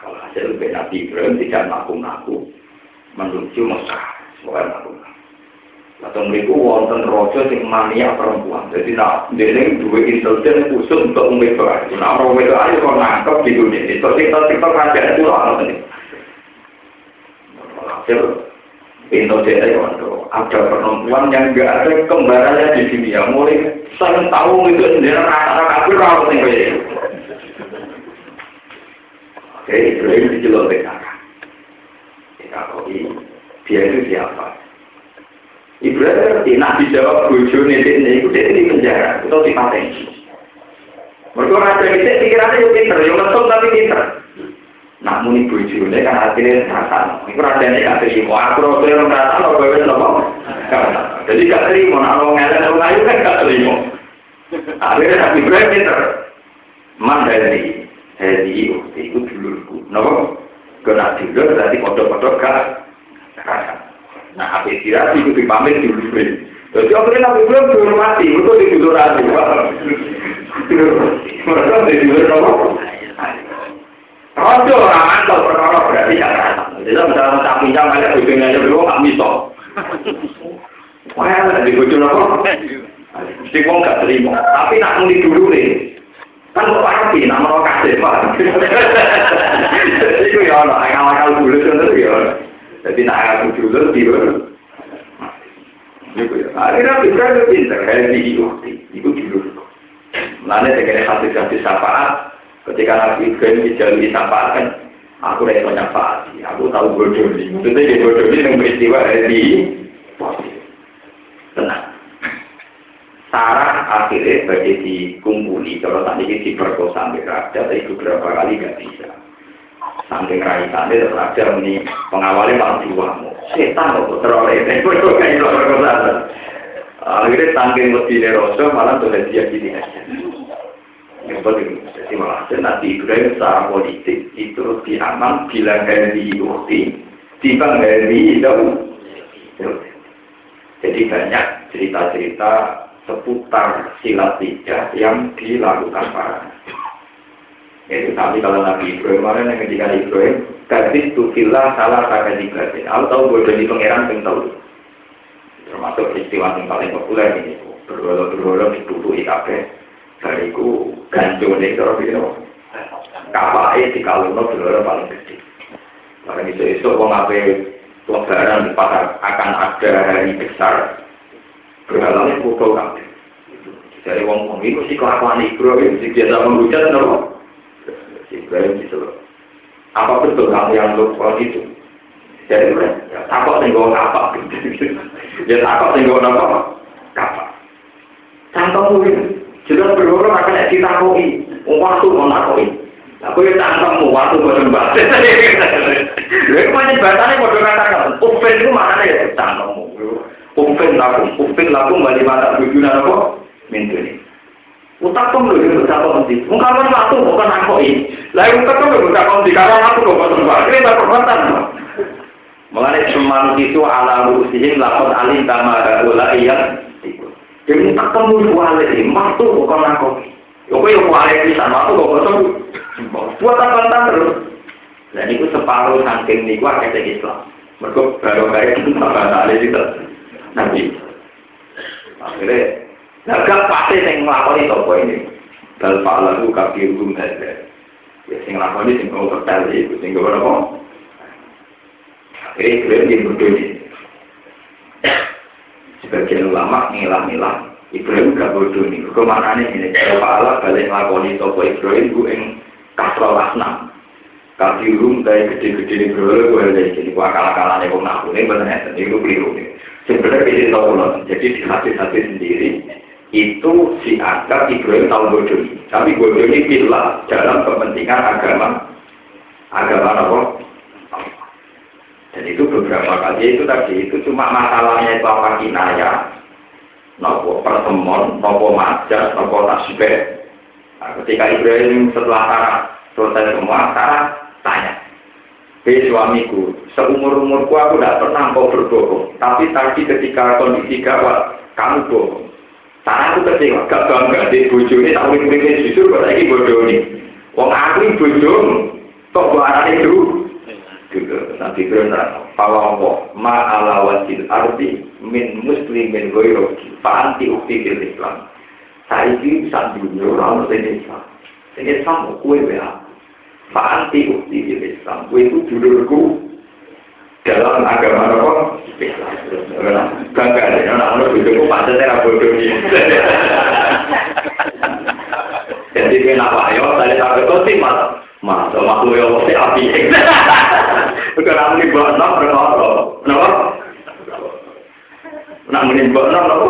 Kalau hasil Nabi Ibrahim tidak ngaku-ngaku menuju Mekah. Semoga ngaku-ngaku. Atau mereka wonten rojo sing mania perempuan. Jadi nak dia dua intelijen khusus untuk umumnya. Nah orang itu aja kok nangkep di dunia. Itu kita kita kaca itu lah ini. Hasil pintu dia itu ada perempuan yang enggak ada kembarannya di dunia. Mulai saya tahu itu sendiri rata-rata kafir rawat yang kayak Oke, yang dijelaskan. Kita tahu dia itu siapa? Ibrahim ngerti, nah dijawab bojo nih, ini, itu dia di penjara, itu di paten. Mereka raja itu pikirannya yang pinter, yang ngetok tapi pinter. Nah, muni bojo ini kan hasilnya rasa, itu rajanya gak terima, aku raja yang rasa, lo gue nopo. Jadi gak terima, nah lo ngelak lo ngayu kan gak terima. Akhirnya Nabi Ibrahim pinter. Man dari, dari itu dulurku, nopo. Kena dulur, berarti kodok-kodok gak. Nah, apa istirahat itu dipamit di dulu. Jadi akhirnya Nabi Ibrahim dihormati, itu di dulu rati. Mereka di? Rojo orang mantap perkara berarti ya kan. Jadi misalnya tak pinjam aja bujungnya aja belum nggak bisa. Wah, di bujung apa? Mesti nggak terima. Tapi nak muni dulu nih. Kan kok pasti orang kasih pak. Itu ya, akal-akal dulu itu ya. Jadi nak aku dulu di Akhirnya bisa itu kayak di itu dulu. Mulanya dengan hadis-hadis syafaat, ketika Nabi Ibrahim dijalui syafaat kan, aku banyak syafaat, aku tahu bodoh ini. Maksudnya di bodoh ini yang peristiwa di Tenang. Sarah akhirnya bagi dikumpuli, kalau tadi diperkosa sampai raja, tapi beberapa kali nggak bisa. Saking raisannya terus ajar ini pengawalnya malah diwamu. Setan kok teroleh itu kayak itu perkosaan. Akhirnya saking lebih rosso malah sudah dia gini aja. Yang penting jadi malah nanti Ibrahim secara politik itu lebih aman bila di ukti, tiba nggak di Jadi banyak cerita-cerita seputar silat tiga yang dilakukan para itu tapi kalau Nabi Ibrahim mana yang ketika Ibrahim, kasih tu villa salah tak ibadah. Aku tahu gue jadi pangeran yang tahu. Termasuk peristiwa yang paling populer ini. Berwala-berwala di tubuh IKP. Dariku ganjo nih kalau gitu. Kapal di kalungno berwala paling gede. Karena itu itu wong apa lebaran di pasar akan ada hari besar. Berhalannya pukul kabeh. Jadi wong wong itu sih kelakuan Ibrahim, sih biasa menghujat, nopo. Ibrahim gitu loh. Apa betul kamu yang lupa itu? Jadi ya, takut tinggal apa? ya takut tinggal apa? Kapal. Cangkemmu ini jelas berhormat akan ditakoi. Waktu mau nakoi. Aku ya cangkemmu waktu bosan batin. Lalu banyak batannya mau katakan, Ufin itu ya cangkemmu. Ufin lakum, lakum balik mata? Mintu ini. Lho utak pun di. Mungkin waktu bukan ini. Lalu aku banget. Ini tak perbuatan. Mengenai itu ala rusihim lakon alim. Jadi tak temu kuali ini, waktu bukan aku. Yoko yang kuali ini sama aku, kok bosan Buat apa terus. Dan itu separuh saking niku kuali kayak Islam. Mereka baru kaya itu sama kali itu. Nanti. Akhirnya, nah gak pasti yang ngelakon itu apa ini. Dan Pak Lalu kaki hukum saja. Ya, sing ngelakon sing yang mau tertel itu, sing kemana-mana. Akhirnya, kira-kira berdua. Sebagian ulama ngilang-ngilang. Ibrahim gak bodoh nih. Ke mana nih ini? Kalau Allah balik ngelakoni toko Ibrahim gue yang kasro asnam. Tapi rum kayak gede-gede di bro, gue ada jadi gua kalah-kalah nih kok ngaku nih benar ini gue keliru nih. Sebenarnya ini tahu loh. Jadi di hati-hati sendiri itu dianggap Ibrahim tahu bodoh. Tapi bodoh ini bila dalam kepentingan agama agama apa? Dan itu beberapa kali itu tadi itu cuma masalahnya itu apa kinaya, nopo pertemuan, nopo majas, nopo tasbih. Nah, ketika Ibrahim setelah Sarah selesai semua, Sarah tanya, Hei suamiku, seumur-umurku aku tidak pernah kau berbohong. Tapi tadi ketika kondisi gawat, kamu bohong. Sarah aku kecewa, gak bangga di bojo ini, tak unik jujur, kok lagi bodoh ini. Wong aku ini bodoh, kok buaran itu? Gitu, nanti benar. Fawawo, ma'ala wasil arti, min muslimin goyroki, ukti fil Islam. Saya ini dunia, orang ini Islam. Ini Islam, kue. Fa'anti ukti fil Islam. Kue itu dulurku dalam agama apa? Bangga deh, anak anak bodohku pada tera bodoh ini. Jadi kena wayo, tadi sampai kau sih mas, mas, makhluk yang mesti api. Bukan ini buat enam berkoro, kenapa? Nak menimbang enam apa?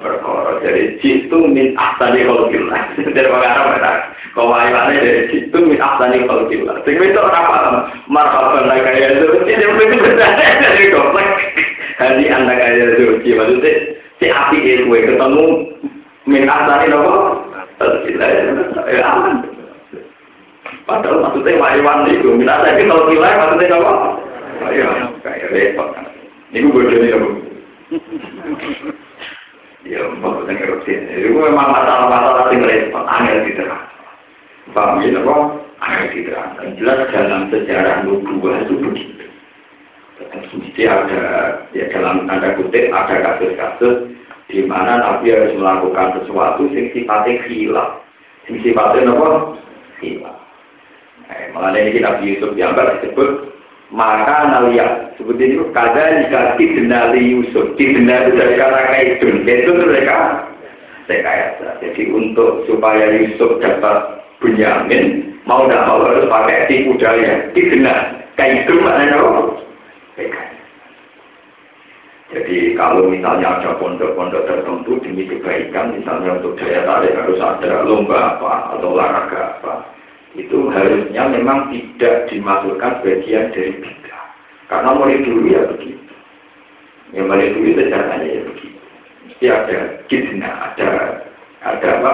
Berkoro. Jadi jitu min asani kholkillah. Dari pengarang mereka. Kau wayangannya dari jitu min kholkillah. Sehingga itu apa? Marhaban lah kaya. Ini betul betul dari komplek. Hari anda kaya itu. Maksudnya si api itu ketemu min asani apa? Ya aman. Padahal maksudnya wayawan itu. Min asani kholkillah maksudnya apa? Ayo, kayak repot. Ini bodoh nih, Ya, maksudnya ngerti. Itu memang masalah-masalah yang repot, angel diterang. Paham ya, apa? Angel diterang. Dan jelas dalam sejarah nubuah itu begitu. Mesti ada, ya dalam tanda kutip, ada kasus-kasus di mana Nabi harus melakukan sesuatu yang sifatnya hilang. Yang sifatnya apa? Hilang. Malah ini Nabi Yusuf yang disebut maka nalia seperti itu kada jika didenali Yusuf didenali dari kata kaidun. Itu mereka rekayasa. Jadi untuk supaya Yusuf dapat Bunyamin mau tidak mau harus pakai tipu daya didenal kaidun maknanya apa? Jadi kalau misalnya ada pondok-pondok tertentu demi kebaikan misalnya untuk daya tarik harus ada lomba apa atau olahraga apa itu harusnya memang tidak dimasukkan bagian dari bid'ah. Karena mulai dulu ya begitu. yang mulai dulu sejarahnya ya begitu. Mesti ada gizna, ada ada apa?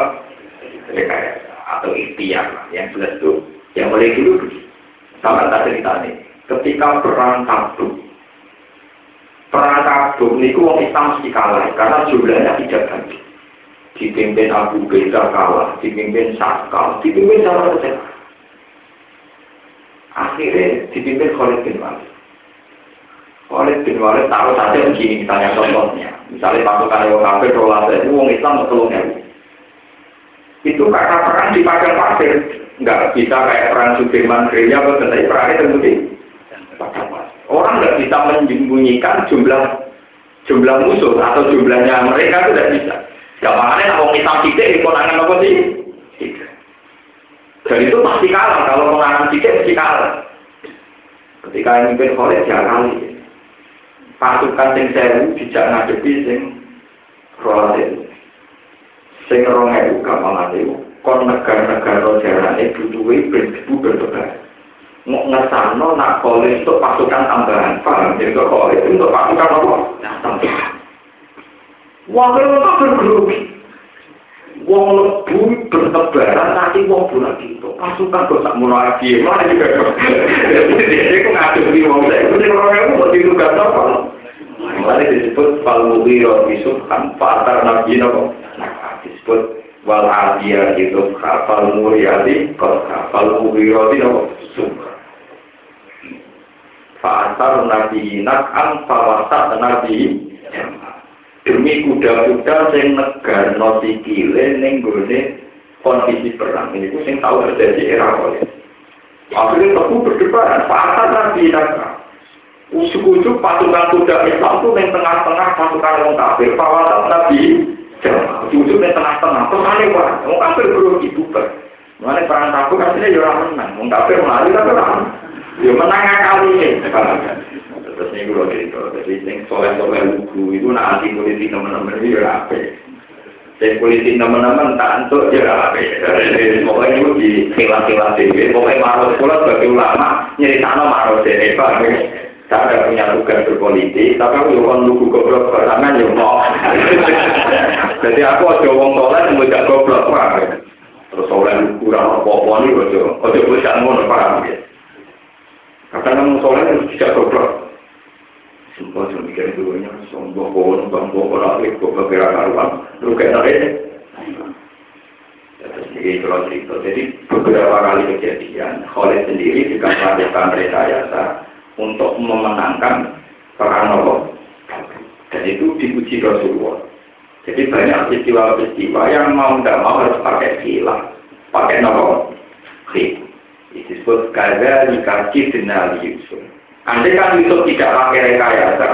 Rekayasa atau ikhtiar yang jelas itu. Yang mulai dulu begitu. Sama tak cerita nih. Ketika perang tabuk, perang tabuk ini orang Islam mesti kalah karena jumlahnya tidak banyak dipimpin Abu Beda kalah, dipimpin Sakal, dipimpin sama saja. Akhirnya dipimpin Khalid bin Walid. Khalid bin Walid tahu saja begini misalnya contohnya. Misalnya pasukan yang kafir, rolas itu orang Islam betul Itu karena perang di padang pasir. Nggak bisa kayak perang Sudirman gereja, tetapi perangnya terbukti. Orang nggak bisa menyembunyikan jumlah jumlah musuh atau jumlahnya mereka itu tidak bisa. Gak makanya kalau tidak di konangan apa sih? Dan itu pasti kalah. Kalau konangan tidak pasti kalah. Ketika yang mimpin Khalid ya kali. Pasukan sing sewu dijak ngadepi sing Khalid. Sing rong ewu itu. Kon negara-negara jarane butuhi prinsip berdebat. Mau ngesano nak Khalid untuk pasukan tambahan. Paham? Jadi itu untuk pasukan apa? Tambahan. Wong itu bergrogi. Wong lebu bertebaran nanti wong itu. Pasukan kok tak mulai lagi. Mana juga. Jadi aku ngadu di wong saya. Itu orang mau ditugas apa? Mulai disebut Falmughiro Yusuf kan Fatar Nabi Nabi disebut Wal Adiyah itu Kapal Muryadi Kapal Mughiro itu Sumpah Fa'asar nabi fawasat nabi Demi kuda-kuda sing negar no sikile ning gone kondisi perang ini itu sing tahu terjadi era oleh. Akhirnya aku berdebat, fa'asar nabi nak'am Ujuk-ujuk pasukan kuda Islam itu yang tengah-tengah pasukan orang kafir. Fawasat nabi Ujuk-ujuk yang tengah-tengah. Terus aneh wah, orang kafir belum dibubar. Mengenai perang tabuk aslinya ya orang menang. Orang kafir melari tapi orang Ya menang kali ini. Terus ini gue cerita. Jadi yang soleh-soleh lugu itu nanti politik teman-teman itu ya apa Saya politik teman-teman tak untuk ya apa Pokoknya itu di kilat-kilat dewe. Pokoknya marah sekolah sebagai ulama nyeritakno marah dewe. Tak ada punya tugas berpolitik, tapi aku juga lugu goblok berangan ya mau. Jadi aku aja wong soleh yang tidak goblok pak. Terus soleh kurang apa-apa nih aja, aja bisa ngono paham ya. Karena soleh tidak goblok. Sumpah mikir dulunya, sombong pohon, bang pohon, lagi goblok kira karuan, lu kayak tadi. Terus ini kalau cerita, jadi beberapa kali kejadian, Khalid sendiri juga melakukan rekayasa untuk memenangkan perang Nabi. Dan itu dipuji Rasulullah. Jadi banyak peristiwa-peristiwa yang mau tidak mau harus pakai silah, pakai Nabi. Khid. Disebut gaza dikasih denali Yusuf. Andai kan Yusuf tidak pakai rekayasa,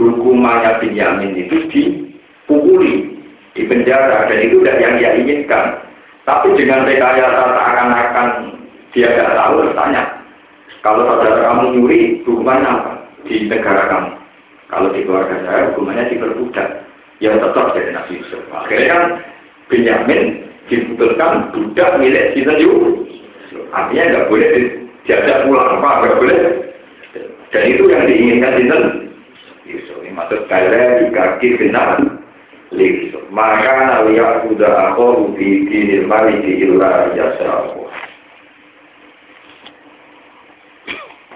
hukumannya Benyamin itu dipukuli, di penjara, dan itu tidak yang dia inginkan. Tapi dengan rekayasa seakan-akan dia tidak tahu, tanya, kalau saudara kamu nyuri, hukumannya apa? Di negara kamu. Kalau di keluarga saya, hukumannya diperbudak. Ya tetap jadi Nabi Yusuf. Akhirnya kan Benyamin diputuskan budak milik Yusuf. Artinya nggak boleh dijajak pulang apa, nggak boleh. Dan itu yang diinginkan Sinten Yusuf. Ini maksud kaya di kaki benar. Yusuf. Maka nawiyak sudah aku di dinil mali di ilah yasrafu.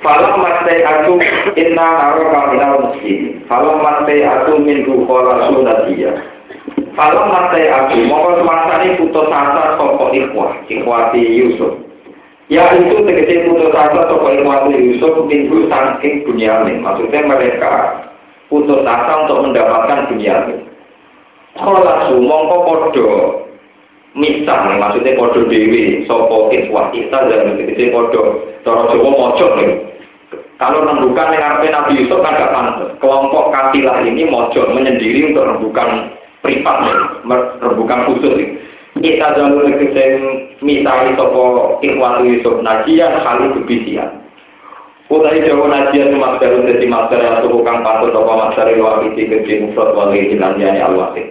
Falam mate aku inna naro kaminal muslim. Falam mate aku min rukola sunatia. Falam mate aku mongko semasa ini putus asa sopo ikhwah, ikhwati Yusuf. Ya itu tegese putus asa sopo ikhwati Yusuf minggu saking Bunyamin. Maksudnya mereka putus asa untuk mendapatkan Bunyamin. Kalau su mongko podo misah, maksudnya podo dewi, sopo ikhwah kita dan tegese podo cara Jawa mojok nih. Kalau rembukan yang artinya Nabi Yusuf kan gak pantas. Kelompok kafilah ini mojok menyendiri untuk rembukan privat rembukan khusus nih. Kita jalur yang misalnya sopo ikhwatu Yusuf najian kali kebisian. Utai Jawa najian cuma baru jadi master yang suku kang patut apa master yang wafiti gede mufrad wali hilandiani al-wafid.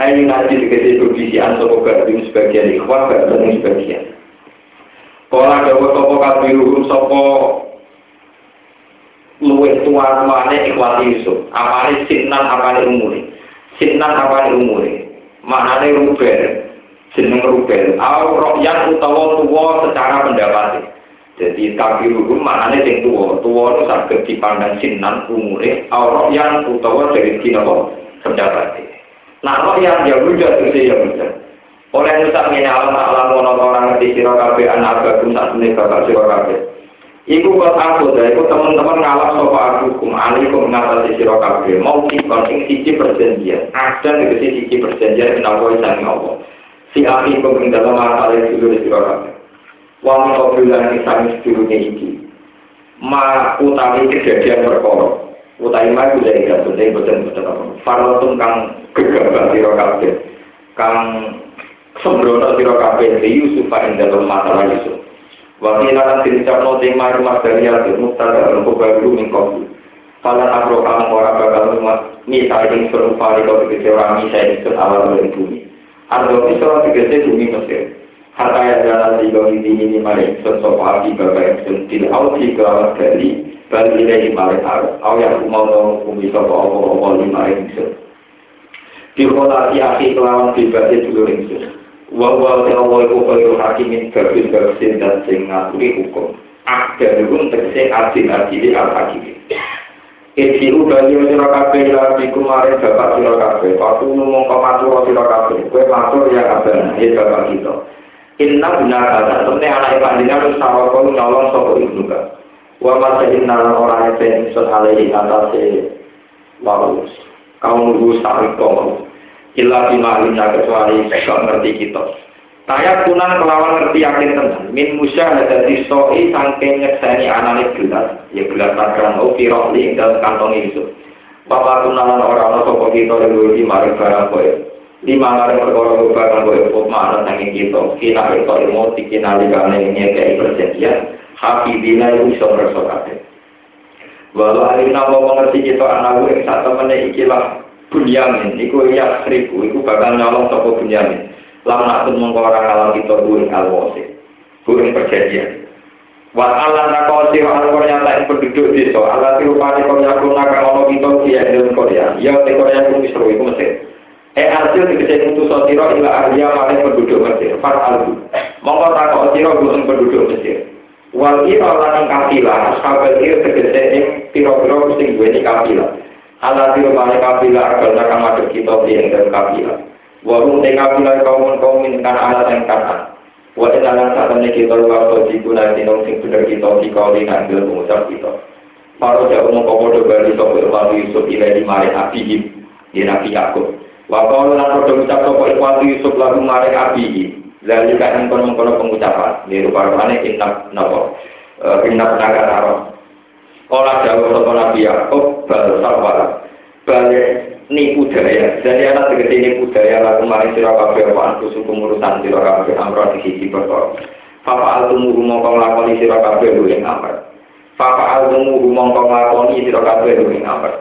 Ayo naji dikasih kebisian sopo gabung sebagian ikhwah, gabung sebagian. Kalau ada sopo kabiruhum sopo luwih tua tuane ikhwati Yusuf. Apane sinan apane umure. Sinan apane umure. Maknane ruben. Jeneng ruben. Au rokyan utawa tuwa secara pendapat. Jadi kabiruhum maknane sing tuwa. Tuwa itu saged dipandang sinan umure. Au rokyan utawa dari kinopo pendapat. Nah rokyan ya wujud itu ya wujud. Oleh Musa ini alam mono orang di siro kabe anak bagum saat ini bapak siro kabe. Iku kok aku dah, iku teman-teman ngalap sopa aku kum alikum ngatasi siro kabe. Mau kikon sing siji perjanjian. Ada di siji perjanjian kenapa isani Allah. Si ahli ing dalam masalah dulu di siro kabe. Wami kobilan isani sedulunya iki. Ma utawi kejadian perkara. Utawi ma itu dari gak penting betul-betul apa. Farotun kang gegabah siro kabe. Kang sembrono sira kabeh di Yusuf ing dalem masalah Yusuf. Wa qila lan diucapno tema rumah dari al mustada lan baru min kopi. Falan akro kamu ora bakal misal ing suruh pari kau tegese ora misal ing sun awal dari bumi. Ardo bisa tegese bumi Mesir. Hatta ya jalan di bawah ini ini mari sun sopa api bapak yang sun til au ti kelawat dari bali dari mari ar au yang mau dong bumi sopa opo opo lima ing sun. Dikolati akhir kelawan pribadi dulu ing sun. Wawa Allah iku kaya hakimin gabis gabisin dan sing ngaturi hukum. Akdarun tegese adil-adili al-hakimi. Isi udani sira kabeh lagi kemarin bapak sira kabeh. Waktu ngomong ke matur sira kabeh. Kowe matur ya abang, ya bapak kita. Inna benar kata, temne anak panjenengan wis sawaka nyolong sapa ibnu ka. Wa masahin nalan orang yang ingsun alaihi atase waus. Kaum nunggu sariko. Illa bimalina kecuali sekal ngerti kita. Saya kunan kelawan ngerti yakin tenan. Min musya ada di soi sangking nyekseni anane gelas. Ya gelas takran o kiroli dalam kantong itu. Bapak kunalan orang-orang sopo kita leluhur di mari barang kowe. lima kali perkara bakal gue ikut mana sanging kita kina itu ilmu kina ligane nyekei perjanjian hafidina itu bisa ngerasa kabeh walau alina mau mengerti kita anak gue saat temennya ikilah bunyamin iku ya seribu iku bakal nyolong toko bunyamin lam nakut mengkorang alam kita gue alwasi gue perjanjian Wa Allah nakosi wa al Korea lain penduduk desa. Allah tirupani Korea kuna ono kita dia dalam Korea. Ya te Korea ku Misro iku Mesir. Eh hasil dikecek mutu sotiro ila ahliya maring penduduk Mesir. Fat albu. Mongko takok siro gulung penduduk Mesir. Wal ira lan kafilah, ashabal ira tegese ing pira-pira sing duweni kafilah. Ala tiro male kafilah agal nakang madhep kita ing dalam kafilah. Wa hum te kafilah kaum kaum kan ala yang kanan. Wa inalan saat ini kita waktu diguna dinong sing bener kita di kau di ngambil pengucap kita. Paru jauh mengkomodo bali sopo ilmu Yusuf ilai di mare abihim di Nabi Yakub. Wa kalau lan podo ucap sopo ilmu Yusuf lalu mare abihim. Lalu kan mengkono mengkono pengucapan. Di rupa rupanya inap nopo inap naga taro. Kalau jauh sopo Nabi Yakub bal sawara balik nipu daya. Jadi anak segede nipu daya lalu mari sira kabeh apa antu suku urusan sira kabeh amro di sisi. Papa altumu mongko nglakoni sira kabeh lu ing amr. Papa altumu mongko nglakoni sira kabeh lu ing amr.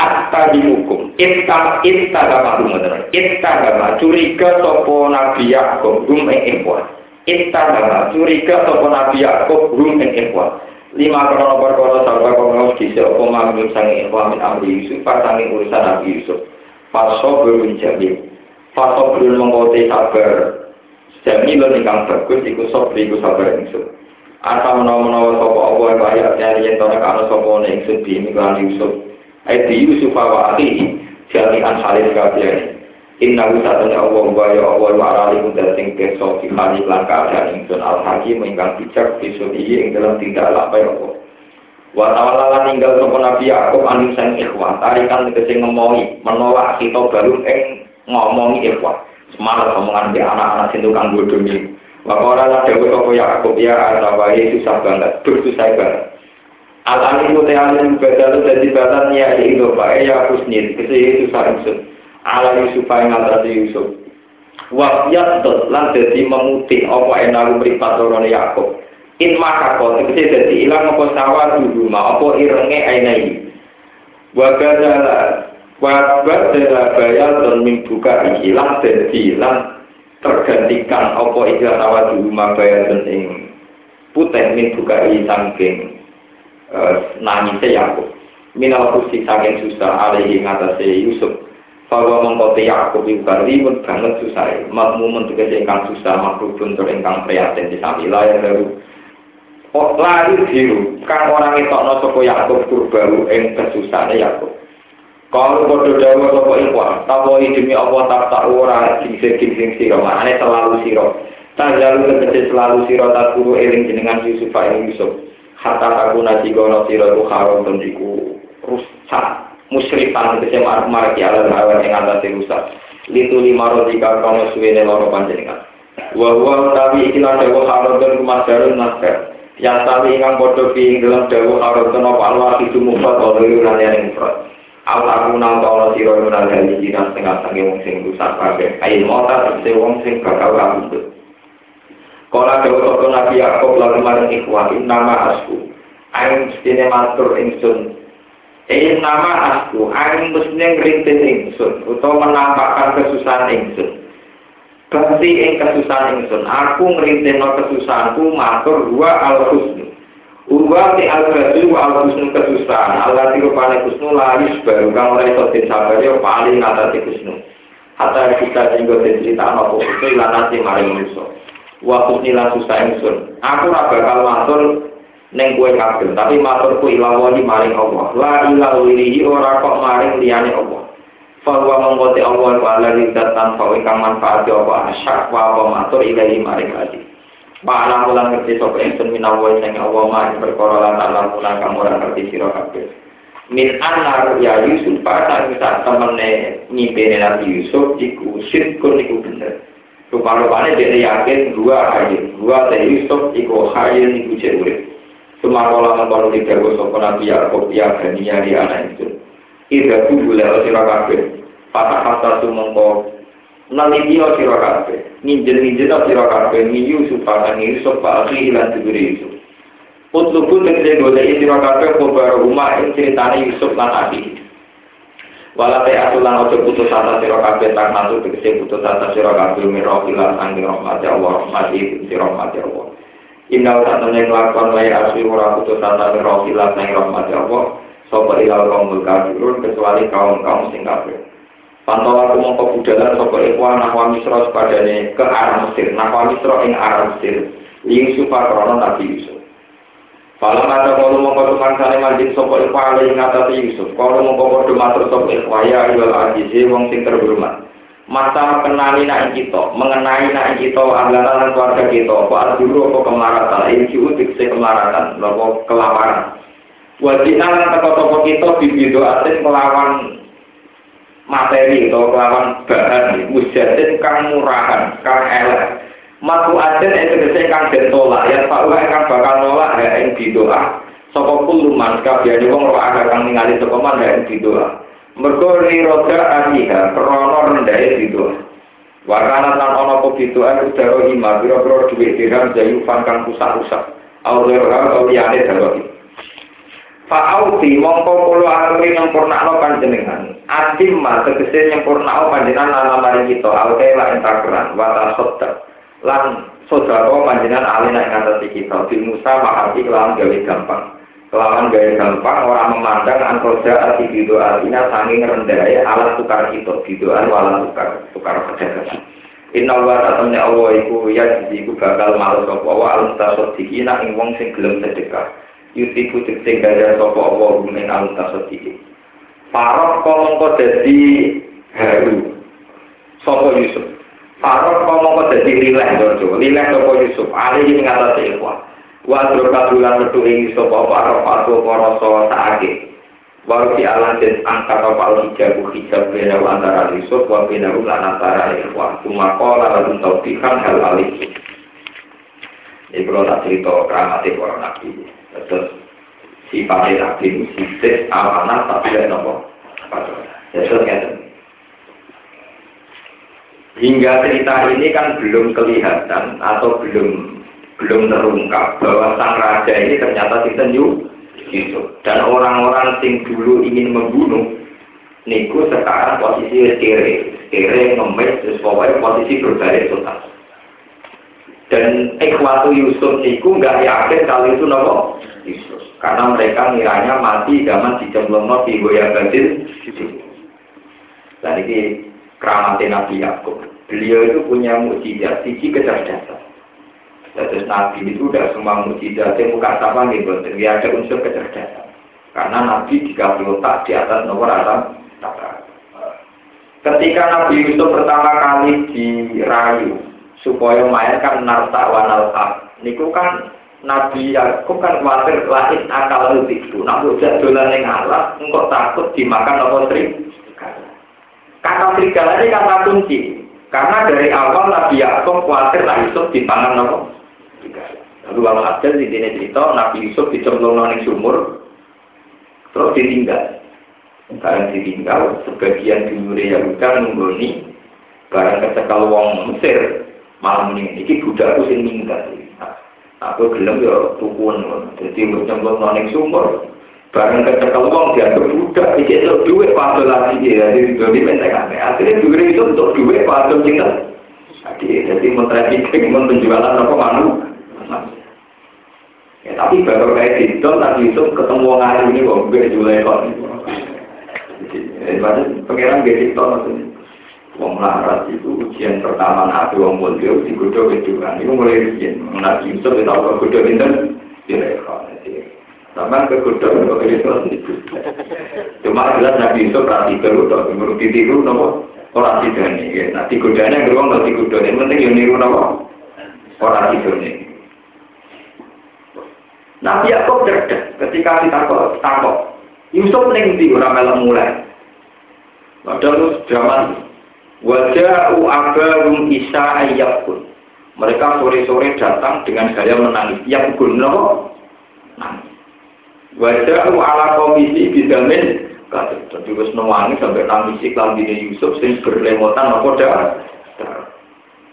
Atta dihukum, itta itta gama rumah itta gama curiga sopo nabi Yakub rum ing ikhwan. Itta gama curiga sopo nabi Yakub rum ing ikhwan. Lima krono perkara sarwa kono dise apa mamlum sange ikhwan amri Yusuf pasange urusan Nabi Yusuf. Faso berun jamil faso berun mengkote sabar. Jamil ingkang bagus iku sobri iku sabar Yusuf. Asa menawa-menawa sapa apa kaya nyari yen tono kana sapa ning Yusuf miklan Yusuf. Aiti Yusuf wa akhihi jami'an halis kabeh Inna wisatanya Allah wa ya Allah wa arali muda sing keso di khali lan keadaan ingsun al hakim ingkang bijak bisun iya ing dalam tidak lapai Allah. Wa tawalla ninggal sapa Nabi Yakub anu sang ikhwan tarikan tegese ngemohi menolak kita baru ing ngomongi ikhwan. Semangat omongan di anak-anak sing tukang bodomi. Wa ora la dewe apa Yakub ya asawae susah banget, dur susah banget. Al alim te alim badalu dadi badan ya bae ya husnil, kese susah ingsun. Ala Yusuf yang ngatasi Yusuf. Wahyat lan dadi memuti apa enaku mripat lorone Yakub. In kok tegese dadi ilang apa sawah dulu ma apa irenge ainai. Wa kadala wa badala bayal dan mimbuka ilang dadi lan tergantikan apa ikhlas sawah dulu ma bayal dan ing putih mimbuka i saking nangise Yakub. Minal kusi saking susah alaihi ngatasi Yusuf. Bahwa mengkoti Yakub itu ribet banget susah makmu mentugas ingkang susah makhluk buntur ingkang prihatin di samila yang baru. Oh, lari biru? Kan orang itu no sopo Yakub kurbaru ing kesusahannya Yakub. Kalau bodoh dawa sopo ikhwan tahu demi Allah tak tak ora gingsing gingsing siro makanya selalu siro tak jalu tegesi selalu siro tak guru eling jenengan Yusuf ini Yusuf. Hatta aku nasi gono siro itu haram tendiku rusak musyrifan tegese marek ya ala hawa ing atase rusak. Litu lima rodika kono suwene loro panjenengan. Wa huwa tabi ikilah dewa harodon kumadarun naskar yang tali ingkang podo fi ing dalam dewa harodon apa alwa hidu mufat oleh lan yang mufat al aku nang tono siro nang dari jinak setengah sange wong sing rusak kabeh. Ain mota tegese wong sing bakal kabudut Kala dewa toko nabi Yakob lalu maring ikhwan nama asku. Aing mestine matur ingsun Eh nama aku, aku mestinya ngerintin ingsun, atau menampakkan kesusahan ingsun. Berarti ing kesusahan ingsun, aku ngerintin kesusahanku, matur dua al husnu. Uwa ti al husnu al husnu kesusahan, Allah ti rupane husnu laris baru kang ora iso disabar yo paling ngatasi husnu. Hatta kita jenggo cerita itu lan ati maring manusa. Wa husni lan susah ingsun. Aku ora bakal matur neng kue kafir tapi maturku ilawani maring Allah la ilahu ora kok maring liyane Allah Fahuwa mengkoti Allah wa ala rizat tanpa ingkang manfaat apa asyak wa apa matur ilahi maring hati Ma'alam ulang ngerti sapa ingsun minawa sing Allah ma perkara lan alam ulang kang ora ngerti sira kabeh. Min anar ya Yusuf pada saat temene nyimpene Nabi Yusuf iku sirkun iku bener. Rupa-rupanya dia yakin dua hayin, dua teh Yusuf iku hayin iku. Sumarola mengkono di dawa sopa Nabi Yaakob ya gania di anak itu. Ida tubuh lewat sirah kabeh. Patah kata sumengko nalibio sira kabeh nginjil-nginjil sira kabeh ni Yusuf akan Yusuf. Pak akhi lan diberi Yusuf Utlubu tegese golek sira kabeh kobar rumah ing critane Yusuf lan akhi Walate atulan ojo putus asa sira kabeh tak mantu tegese putus asa sira kabeh mira filan sanging rahmat Allah rahmati sira rahmat Allah Inna satane nglakon wae asli ora putus asa mira filan sanging rahmat Allah sapa ilal kaum kafirun kecuali kaum-kaum sing kafir Pantau aku mongko budalan sapa ikhwan nahwa misra sepadane ke arah Mesir, nahwa misra ing arah Mesir. Yusuf krono Nabi Yusuf. Falam ada kalau mongko tumangsane manjing sapa ikhwan ing ngatasi Yusuf. Kalau mongko padha matur sapa ikhwan ya ayyuhal aziz wong sing terhormat. Masa kenali nak kita, mengenai nak kita, anggaran keluarga kita, apa dulu apa kemaratan, ini juga kemaratan, apa kelaparan. Wajib lan teko-teko kita bibido asin melawan materi atau lawan bahan mujadin kang murahan kang elek. Matu aden itu bisa kang den tolak ya pak kang bakal nolak ya yang didoa. Sapa kuluman kabehane wong ora ada kang ningali sapa man ya yang didoa mergo roda aniha krana rendahe didoa Wakana tan ono bidoa udara ima biro-biro duit dirham jayu kang rusak-rusak Aulera auliyane daloi Fa'auti mongko kulo aturi nyempurnakno panjenengan. Atim ma tegese nyempurnakno panjenengan ala mari kita aute la entakeran wa tasodda. Lan sodako panjenengan alina ing kita di Musa mahati kelawan gawe gampang. Kelawan gawe gampang orang memandang antoja ati bido artinya sanging rendahnya alat tukar itu bidoan wala tukar tukar perdagangan. Inna wa ta'ala Allah iku ya jadi iku bakal malu sapa wa al tasodikina ing wong sing gelem sedekah. yuti kutik sing gaya sapa apa gumen al tasati Farok kok dadi haru? Sapa Yusuf? Farok kok mongko dadi rileh dojo rileh sapa Yusuf? Ali ing ngatasé ikhwan wa drokadulan metu ing Yusuf apa arep atu rasa saake Walau di alam dan angkat kapal hijab hijab bina antara Yusuf wa bina lan antara ikhwan. Cuma lalu taufikan hal alih. Ini kalau tak cerita keramatnya para nabi. Terus sifatnya nabi itu sifat amanah tapi tidak nopo. Ya Hingga cerita ini kan belum kelihatan atau belum belum terungkap bahwa sang raja ini ternyata disenyu Yusuf dan orang-orang yang dulu ingin membunuh niku sekarang posisi kere kere ngemis terus pokoknya posisi berbalik total dan ikhwatu Yusuf niku nggak yakin kalau itu nopo Yusuf. Karena mereka miranya mati zaman dicemplungno di goya badil Dan ini keramat Nabi Yakub. Beliau itu punya mujizat, sisi kecerdasan. Terus Nabi itu udah semua mujizat yang bukan sama gitu, dia ada unsur kecerdasan. Karena Nabi dikasih otak di atas nomor atas Ketika Nabi Yusuf pertama kali dirayu supaya main kan narta wanal niku kan Nabi Yakub kan khawatir lain akal itu. Nak bocah dolan yang alas, engkau takut dimakan apa serigala. Kata serigala ini kata kunci. Karena dari awal Nabi Yakub khawatir lah Yusuf dipangan apa Lalu kalau ada di sini cerita Nabi Yusuf dicemplung nong sumur, terus ditinggal. Barang ditinggal, sebagian dulure Yahuda menggoni barang kecekal wong Mesir malam ini. Iki budakku sing minggat. Aku gelem ya tukun, jadi mencemplung noning sumur. Barang kecekel wong dianggap budak, iki itu duit padha lagi ya, jadi doni mentek Akhirnya duit itu untuk duit padha tinggal. Jadi, jadi men-trafficking, penjualan apa manu. Ya, tapi baru kayak gitu, nanti itu ketemu orang alim ini, wong gue jual ekor. Jadi, pengiran gak itu maksudnya. Wong larat itu ujian pertama nabi wong mulia digodoh kejuan. Itu mulai ujian. Nabi itu tahu kegodoh pinter. Sama kegodoh kok itu Cuma jelas Nabi Yusuf rati dulu, tapi menurut ditiru nopo orang tidur nih. Nanti godanya beruang nanti. Yang penting yang niru nopo orang tidur nih. Nabi Yakub cerdas ketika ditakok takok. Yusuf ning ndi ora melok mulai. Padahal zaman wajah abahum isa ayyakun. Mereka sore-sore datang dengan gaya menangis. Ya no. Wajah ala komisi bidamin Jadi wis nangis sampai nangis klambine Yusuf sing berlemotan apa dah.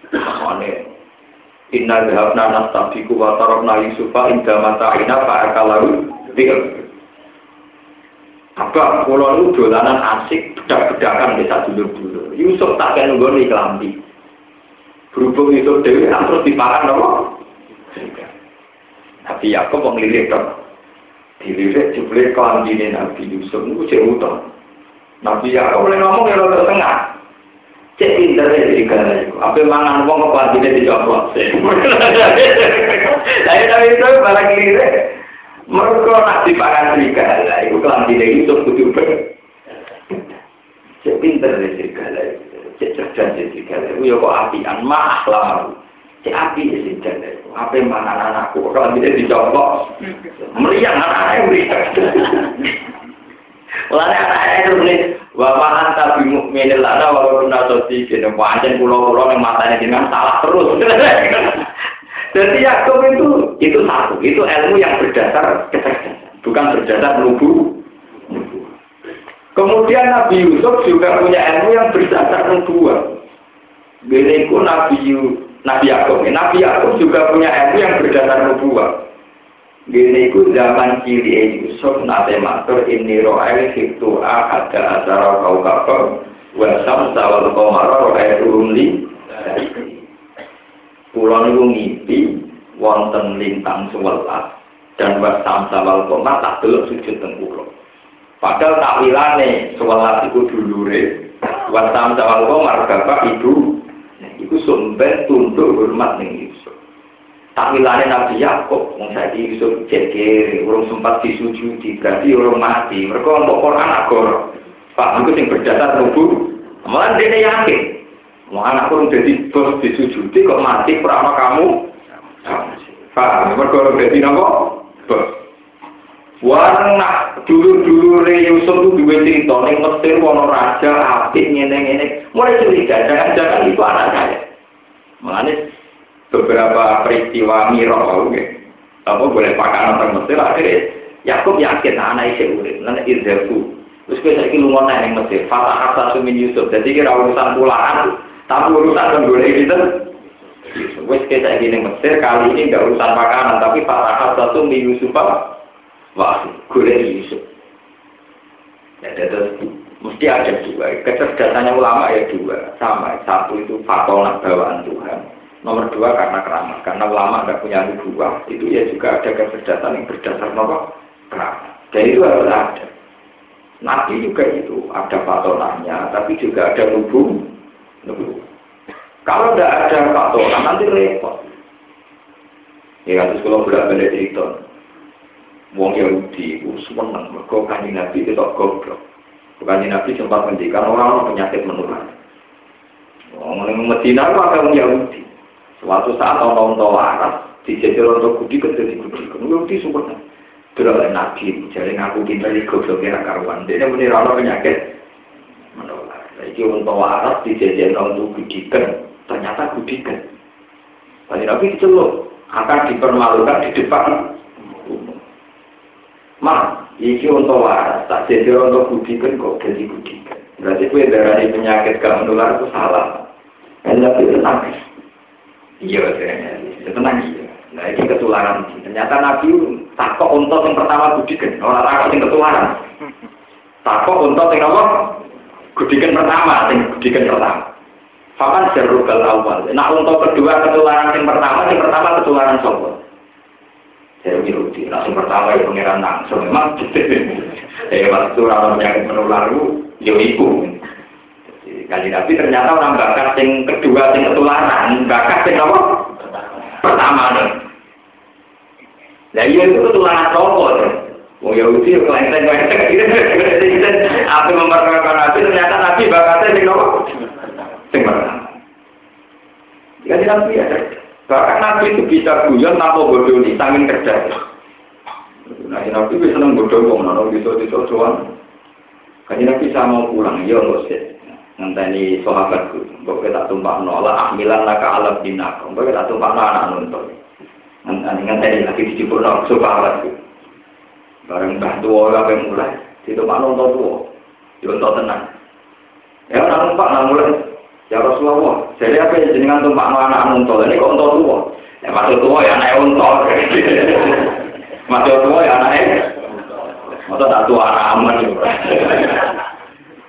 Makane Inna dhahabna nastabiku wa tarabna Yusufa inda mata'ina fa'akalahu Dikir Apa? Pulau itu dolanan asik bedak-bedakan bisa dulu-dulu Yusuf tak kayak nunggu nih kelambi. Berhubung Yusuf Dewi terus diparang apa? Nabi Yaakob mau ngelirik dong Dilirik jubli kelambi Nabi Yusuf. Itu cek utang Nabi Yaakob boleh ngomong ya tengah Cek pinter ya serigala itu. Apa mangan wong apa tidak dicoplok. Tapi tapi itu malah kiri Mereka nak dipakan serigala, itu kelambi itu kudu. Cek pinter ya serigala itu. Cek cerdas ya serigala itu. Ya kok apian, mah lah. Cek api ya serigala itu. Apa mangan anakku, kalau tidak dicoplok. Meriang anaknya meriang. Mulane anake terus muni wa ma anta bi mukminin lana wa kunna sadiqin. Pancen kula-kula ning matane jenengan salah terus. Jadi Yakub itu itu satu, itu ilmu yang berdasar kecerdasan, bukan berdasar nubu. Kemudian Nabi Yusuf juga punya ilmu yang berdasar nubuah. Beliau Nabi Nabi Yakub, Nabi Yakub juga punya ilmu yang berdasar nubuah. Gini ku zaman ciri Yusuf nate matur ini ro'el hitu ada acara kau kapal wasam sawal komara ro'el turun li. Pulau niku ngipi wonten lintang sewelas dan wasam sawal komar tak belum sujud teng pulau. Padahal takwilane sewelas iku dulure wasam sawal komar bapak ibu. Iku sumber tunduk hormat ning Tamilane Nabi Yakub, saiki Yusuf jejer, urung sempat disujudi, berarti urung mati. Mereka untuk Quran agor. Pak, itu yang berdasar nubu. Malah dia yakin. Mau anak urung jadi bos disujudi kok mati perama kamu. Pak, mereka urung jadi nopo bos. Warang nak dulu-dulu Yusuf itu dua cerita, ning Mesir wono raja apik ngene-ngene. Mulai curiga, jangan-jangan itu anak saya. Mengenai beberapa peristiwa mirok ya. apa boleh pakai orang Mesir akhirnya Yakub yakin anak itu urip lan izhabu terus kowe saiki lunga nang Mesir fata asa sumin Yusuf. Jadi kira urusan pulaan tapi urusan boleh gitu. Wes kita ning Mesir kali ini enggak urusan makanan tapi fata asa sumin Yusuf wah golek Yusuf. Ya terus mesti ada dua. Kecerdasannya ulama ya dua. Sama satu itu fatona bawaan Tuhan Nomor dua karena keramat, karena ulama tidak punya nubuah, itu ya juga ada kecerdasan yang berdasar nomor keramat. Dan itu harus ada. Nabi juga itu ada patonannya, tapi juga ada nubu, nubu. Kalau tidak ada patonan nanti repot. Ya terus kalau bolak balik cerita, Wong Yahudi itu seneng, mereka kanji Nabi itu goblok. Kanji Nabi sempat mendikan orang-orang penyakit menular. Wong Medina itu ada orang Yahudi. Suatu saat orang tua waras dijajal untuk budi ke jadi budi. Kemudian budi sempurna. Beroleh nabi, jadi ngaku kita di goblok kira karuan. Dia menir orang penyakit menular. Jadi orang tua waras dijajal untuk budikan. Ternyata budikan. Tadi nabi diceluk akan dipermalukan di depan umum. Ma, iki untuk waras tak jadi untuk budikan kok jadi budikan. Berarti kue darah penyakit gak menular itu salah. Hanya itu nangis. Iya, saya tenang iya. Nah ini ketularan. Ternyata Nabi takok untuk yang pertama budikan. Orang takok yang ketularan. Takok untuk yang apa? Budikan pertama, yang budikan pertama. Fakan jarubal awal. Nah untuk kedua ketularan yang pertama, yang pertama ketularan sopo. Saya Yahudi. Nah yang pertama ya pengiran langsung. Memang Eh waktu orang penyakit menular itu, ya ibu. Kali Nabi ternyata orang bakat yang kedua, yang ketularan, bakat yang apa? Pertama nih. Nah iya itu ketularan toko ya. Mau Yahudi ya kelenteng kelenteng. Apa memperkenalkan Nabi ternyata Nabi bakatnya yang apa? Yang pertama. Jadi Nabi ada. Bahkan Nabi itu bisa guyon tanpa bodoh nih, saking kerja. Nah, Nabi itu seneng bodoh wong, nono bisa bisa doang. Kan Nabi bisa mau pulang, ya nggak sih. Ngenteni sahabatku, mbok kita tumpah nolak ahmilan laka alam dinak, mbok kita tumpah anak nonton. Ngenteni ngenteni lagi dijupuk nolak sahabatku. Bareng mbah tua kabeh mulai, ditumpah nonton tua, yonton tenang. Ya orang numpak nggak mulai, ya Rasulullah. Jadi apa yang jenengan tumpah anak nonton ini kok nonton tua? Ya maksud tua ya anak nonton. Maksud tua ya anak Masa tak tua aman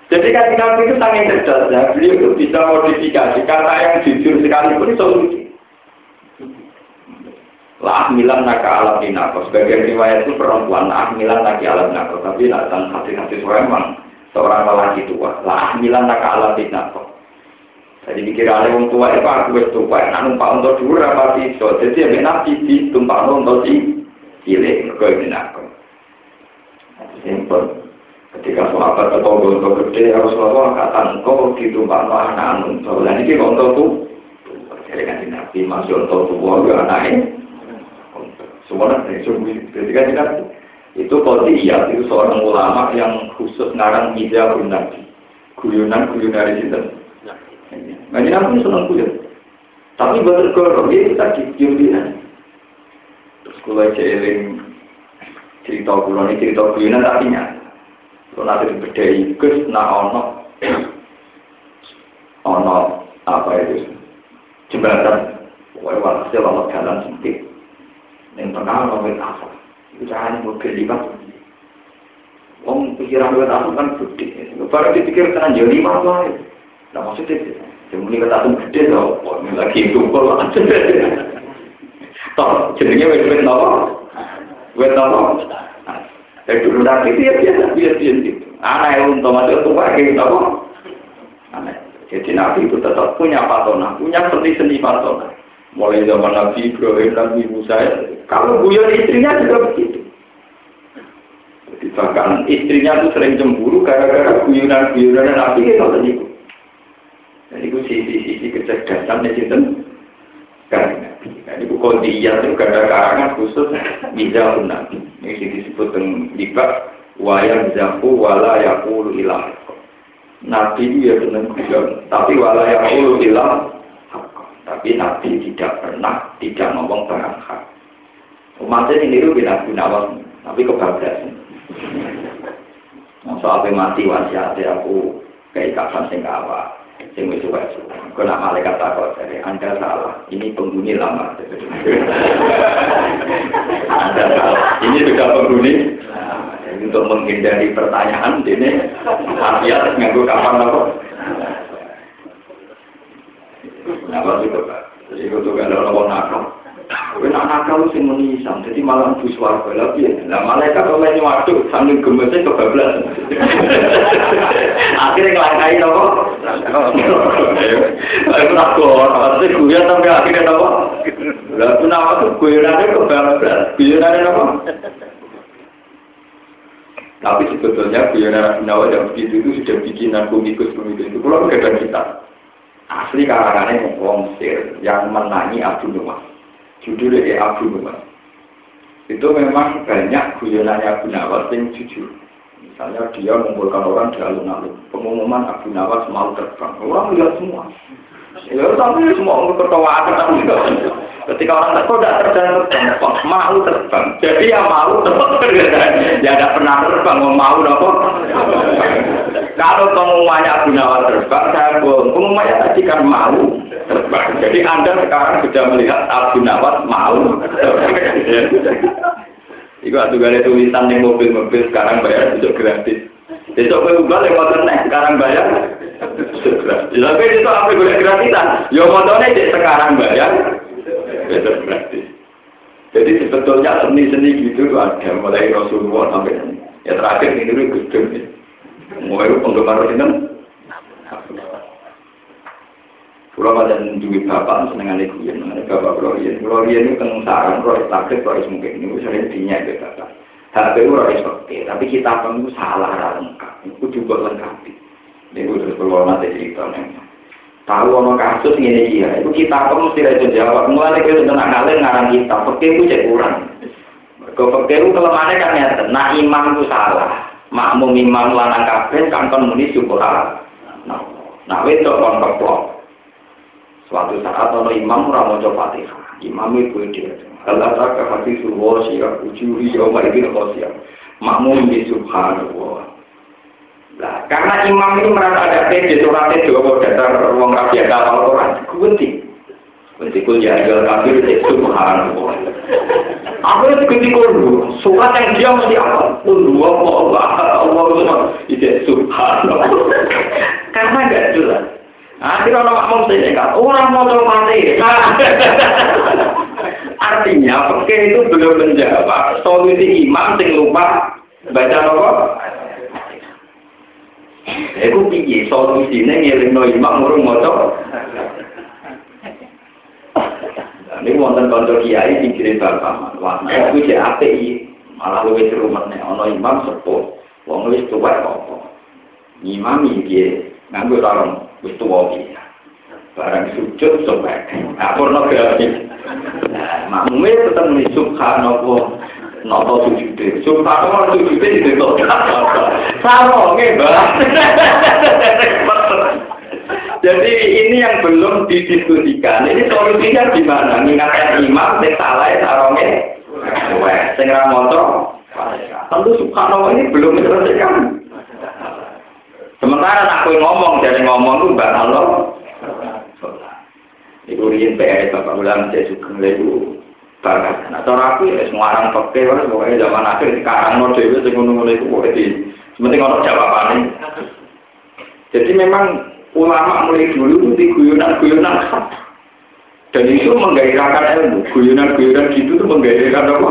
Jadi kan Nabi itu sangat cerdas ya. Beliau itu bisa modifikasi kata yang jujur sekalipun itu. Lah milan naka alam dinako. Sebagian riwayat itu perempuan lah milan naki alam dinako. Tapi nak dalam hati-hati memang seorang lelaki tua. Lah milan naka alam dinako. Jadi mikir ada orang tua itu aku wis tua. Nak numpak untuk dulu apa so. Jadi ya nabi di tumpak untuk si cilik. Kau ini nako. Simpel. Ketika sahabat atau gontok gede, Rasulullah kata engkau ditumpah no anak untuk. Dan ini gontok tuh. Jadi kan nabi masih untuk tua ya anaknya. Semua dari sungguh. Ketika kita itu iya itu seorang ulama yang khusus ngarang ija nabi. Guyonan guyon dari situ. Nah ini nabi senang guyon. Tapi betul kalau dia kita cium Terus kalau cerita kulo ini cerita guyonan tapi nyata. Kalau nanti dibedai gus nak ono ono apa itu jembatan. Pokoknya walhasil ono jalan sempit. Yang tengah ono asap. Itu caranya mobil lipat. Wong pikiran wet asap kan gede. Baru dipikir tenan jadi lima lah. Nah maksudnya ini kata asap gede tau. Lagi wet wet nopo. Wet Dari dulu nanti dia biasa biasa gitu. Anak yang untuk masuk tua kayak gitu apa? Anak. Jadi Nabi itu tetap punya patona, punya seni-seni patona. Mulai zaman Nabi Ibrahim, Nabi Musa, kalau guyon istrinya juga begitu. Jadi bahkan istrinya itu sering cemburu gara-gara guyonan-guyonan Nabi itu tadi. Jadi itu sisi-sisi kecerdasan di situ. Kan Nabi. Jadi itu kondiyah itu ada karangan khusus bisa Nabi. Ini disebut dengan libat wayang zaku wala yakulu ilah. Nabi itu ya benar guyon, tapi wala yakulu ilah. Tapi Nabi tidak pernah tidak ngomong barang hak. Umatnya ini itu bina gunawan, tapi kebablasan. Masa apa mati wasiatnya aku kayak kapan sing awak sing wis suwe Kau nak malaikat takut dari Anda salah. Ini penghuni lama. anda salah. Ini sudah penghuni. Untuk menghindari pertanyaan ini Afiat nganggu kapan apa? Kenapa juga Pak? Jadi itu juga ada orang nakal. Kowe nak nakal sing menisam, jadi malah bus warga lagi. Lah malaikat oleh waktu sambil gemesnya kebablasan. Akhirnya ngelangkai nopo. Aku nakal, pasti gue sampai akhirnya nopo. Lah gue nade kebablasan? Gue nade nopo. Tapi sebetulnya Guyonan Nawa yang begitu itu sudah bikinan komikus-komikus itu. Kalau ada kita, asli karangannya Wong Sir yang menangi Abu Nuwas judulnya ya Abu Nawas. Itu memang banyak guyonannya Abu Nawas yang jujur. Misalnya dia mengumpulkan orang di alun-alun. Pengumuman Abu Nawas mau terbang. Orang lihat semua. Ya tapi semua orang ketawa tapi ketika orang terbang tidak terbang terbang, mau terbang. Jadi yang mau terbang ya tidak pernah terbang, mau apa? Kalau pengumumannya Abu Nawas terbang, saya bohong. Pengumumannya tadi kan mau terbang. Jadi Anda sekarang sudah melihat Abu Nawas mau Iku atuh tulisan yang mobil-mobil sekarang bayar itu gratis. Besok gue ubah lewat internet sekarang bayar. Tapi itu apa gue gratisan? Yo motornya cek sekarang bayar. Besok gratis. Jadi sebetulnya seni-seni gitu ada mulai Rasulullah sampai ya terakhir ini dulu Gus Dur. Mulai penggemar ini Pulau pada duit bapak seneng ane kuyen, ane bapak pulau yen, yen itu tentang saran, pulau takdir, pulau mungkin ini sering dinya itu bapak. Tapi pulau seperti, tapi kita itu salah lengkap, itu juga lengkap. Ini terus pulau nanti cerita nih. Tahu ono kasus ini iya, itu kita pun mesti itu jawab. Mulai kita tentang ngalen ngarang kita, pergi itu cek kurang. Kau fakir kelemahannya kan ya, nah imam itu salah. Makmum imam lanang kabeh kan kon muni syukur Nah, nah wedok kon. Suatu saat ono imam ora maca Fatihah. Imam itu dia. Allah tak hati suwo siap ujuri mari kita siap. Makmum di subhanallah. Nah, karena imam itu merasa ada pede suratnya juga dasar ruang rapi ada Al-Quran. Kunti. Kunti kul ya jual kafir itu subhanallah. Aku itu kunti kul Surat yang dia mesti apa? Kul Allah Allah Allah itu subhanallah. Karena jelas. Akhirnya orang makmum saya enggak. Orang mau coba mati. Artinya, fakir itu belum menjawab solusi imam sing lupa baca apa? Iku piye solusine ngelingno imam murung maca. Ini wonten kanca kiai pikirin bapak, wah, aku apik iki. Malah luwih serumetne ana imam sepuh, wong wis tuwa apa. Imam iki nganggo sarung wis tuwa iki. Barang sujud sobek. Nah, pornografi. Makmume tetep muni subhanallah. nopo sujude. Kok sujude itu kok. Sama mbak. Jadi ini yang belum didiskusikan. Ini solusinya gimana? Mengingatkan imam, salah sarongnya. Sing motor. Tentu subhanallah ini belum diselesaikan. Sementara aku ngomong, jadi ngomong itu mbak Allah. Ibu riyen PR Bapak Ulang saya suka itu bakat. Nah, cara aku ya semua orang pakai, pokoknya zaman akhir sekarang no dewi sing ngono-ngono itu pokoknya di sementing ono jawabannya. Jadi memang ulama mulai dulu di guyonan-guyonan dan itu menggairahkan ilmu. Guyonan-guyonan gitu tuh menggairahkan apa?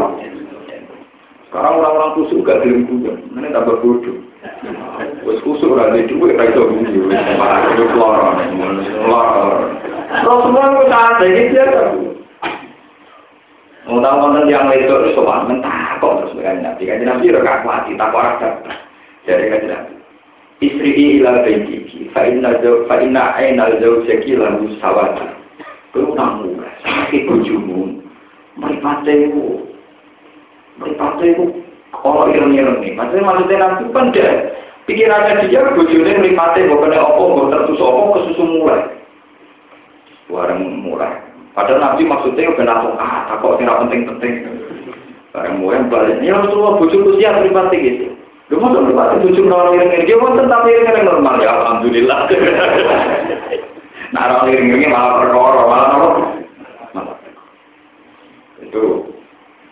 Sekarang orang-orang kusuk gak gelem guyon, ini tambah bodoh. Wes kusuk ora ada duit ra iso guyon, itu loro, loro. Rasulullah itu ada gitu ya. Tahu konten yang itu itu soal mentah kok terus dengan nabi? Kan nabi udah gak kuat tak orang dapat. Dari kan nabi istri ilah baiki fa inna jauh fa aina jauh seki lalu sawati kau namu sakit bujumu. Meripate itu meripate itu kalau ireng-ireng nih maksudnya maksudnya nanti kan dia pikirannya dia bujune meripate bukan apa bukan tertus apa kesusu mulai. Warung mulai Padahal Nabi maksudnya udah langsung ah, takut tidak penting-penting. Barang mau yang balik, ya Rasulullah bujuk usia pribadi gitu. Lu mau pribadi bujuk orang iring dia mau tapi iring normal ya Alhamdulillah. nah orang iring malah perkara, malah apa? Itu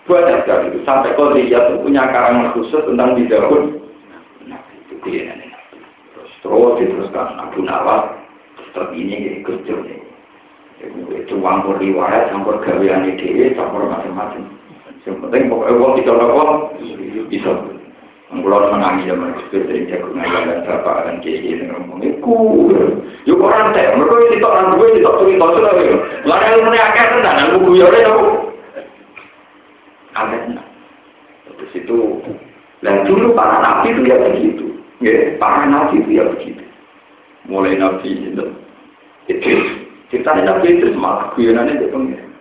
banyak sekali itu sampai kau tuh punya karangan khusus tentang di. Nah itu dia Terus terus diteruskan Abu Nawas terpilih jadi kerja nih. Itu campur riwayat, campur gawean ide, campur macam-macam. Yang penting pokoknya uang bisa nopo, bisa. Kalau menangi zaman itu dari jago ngajar dan bapak dan kiai yang ngomong itu, yuk orang teh, mereka itu orang gue itu tuh itu sudah gitu. Lalu yang akeh tenan, aku guyore. Akeh tenan. Terus itu, dan dulu para nabi itu ya begitu, ya para nabi itu ya begitu. Mulai nabi itu, itu kita Nabi itu malah guyonannya itu pengiran.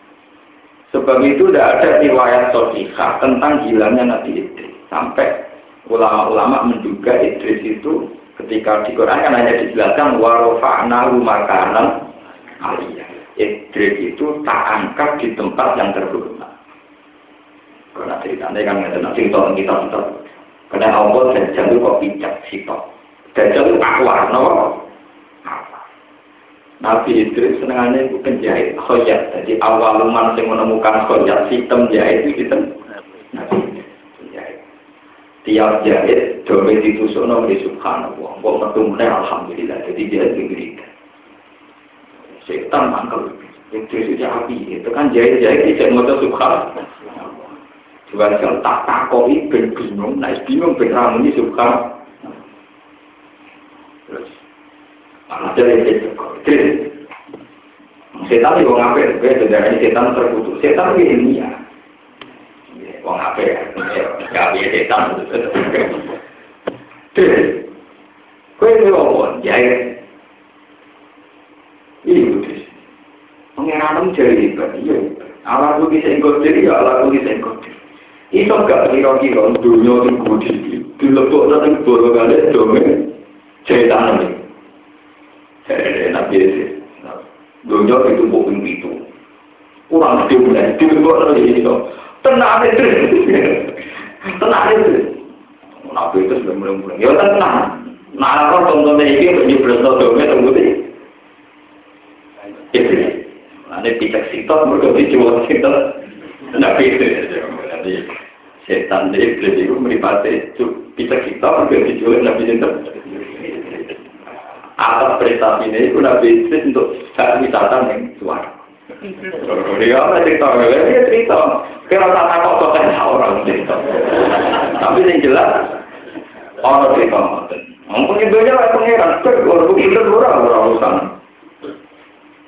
Sebab itu tidak ada riwayat sosial tentang hilangnya Nabi Idris. Sampai ulama-ulama menduga Idris itu ketika di Quran kan hanya dijelaskan warofa'na makanan aliyah. Idris itu tak angkat di tempat yang terhormat. Karena ceritanya kan ada nanti kita kita. Karena Allah dan jalur kok bijak sitok. Dan jalur akwar, no? Nabi Idris senangannya itu penjahit khoyat. Jadi awal man yang menemukan khoyat sistem jahit itu sistem. Tiap jahit doa ditusuk nabi subhanallah. Kok metu alhamdulillah. Jadi jahit diberikan. Setan mangkel. Idris itu api. Itu kan jahit-jahit tidak mau subhanallah. Juga tak takoi ben bingung, nah bingung ben ramuni subhanallah. Terus ada Setan itu wong apik, kowe sejarah setan terkutuk. Setan itu. Wong apik, gawe setan. Kowe itu wong ya. Ini butuh. Pengenalan jari ibadah, iya. Allah tuh bisa ikut diri, ya Allah tuh bisa ikut. Iso gak kira-kira dunia itu budi dilebok nanti kali dongeng cerita nanti. Nabi itu dunia itu bukan itu. Kurang lebih mulai dilebok nanti itu. Tenang itu, tenang itu. Nabi itu sudah mulai-mulai. Ya tenang. Nah, kalau contohnya ini untuk berasal dongeng tembudi. Itu. Nanti tidak sitok, mereka dijual sitok. Nabi itu. Jadi, setan dari iblis itu meripati bisa kita juga dijual nabi cinta atas prestasi ini? Itu nabi iblis untuk hak wisata yang suara dia apa cerita? Dia cerita. Kira kata kok kok orang cerita. Tapi yang jelas orang cerita mungkin itu aja pengiran. Orang begitu orang orang urusan.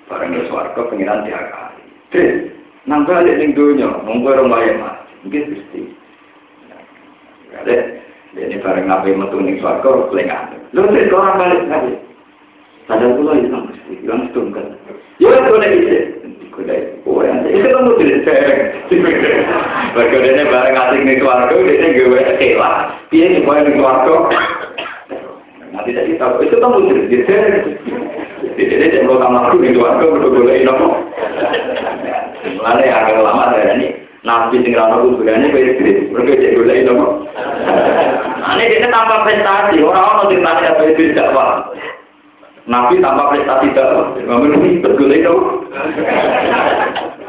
Barang di suarga pengiran tiap kali terus nambah di dunia mungkin orang bayar mungkin pasti Ada, ini bareng ngapain metu nih suarga, lengan. Lu sih orang balik lagi. Padahal pulau itu kan mesti bilang setunggal. Ya, udah bisa. Itu kan mau jadi sereng. Bagi dia bareng asik nih suarga, dia gue kela. Dia nih boleh nih suarga. Nanti jadi tahu, itu kan mau jadi sereng. Jadi dia jangan kamar aku betul-betul ini nopo. Mulanya agak lama dari ini. Nabi sing rano kuburane kowe iki mergo cek golek nopo. Ane dene tanpa prestasi, ora ono sing tanya apa itu dakwah. Nabi tanpa prestasi ngomong iki golek nopo.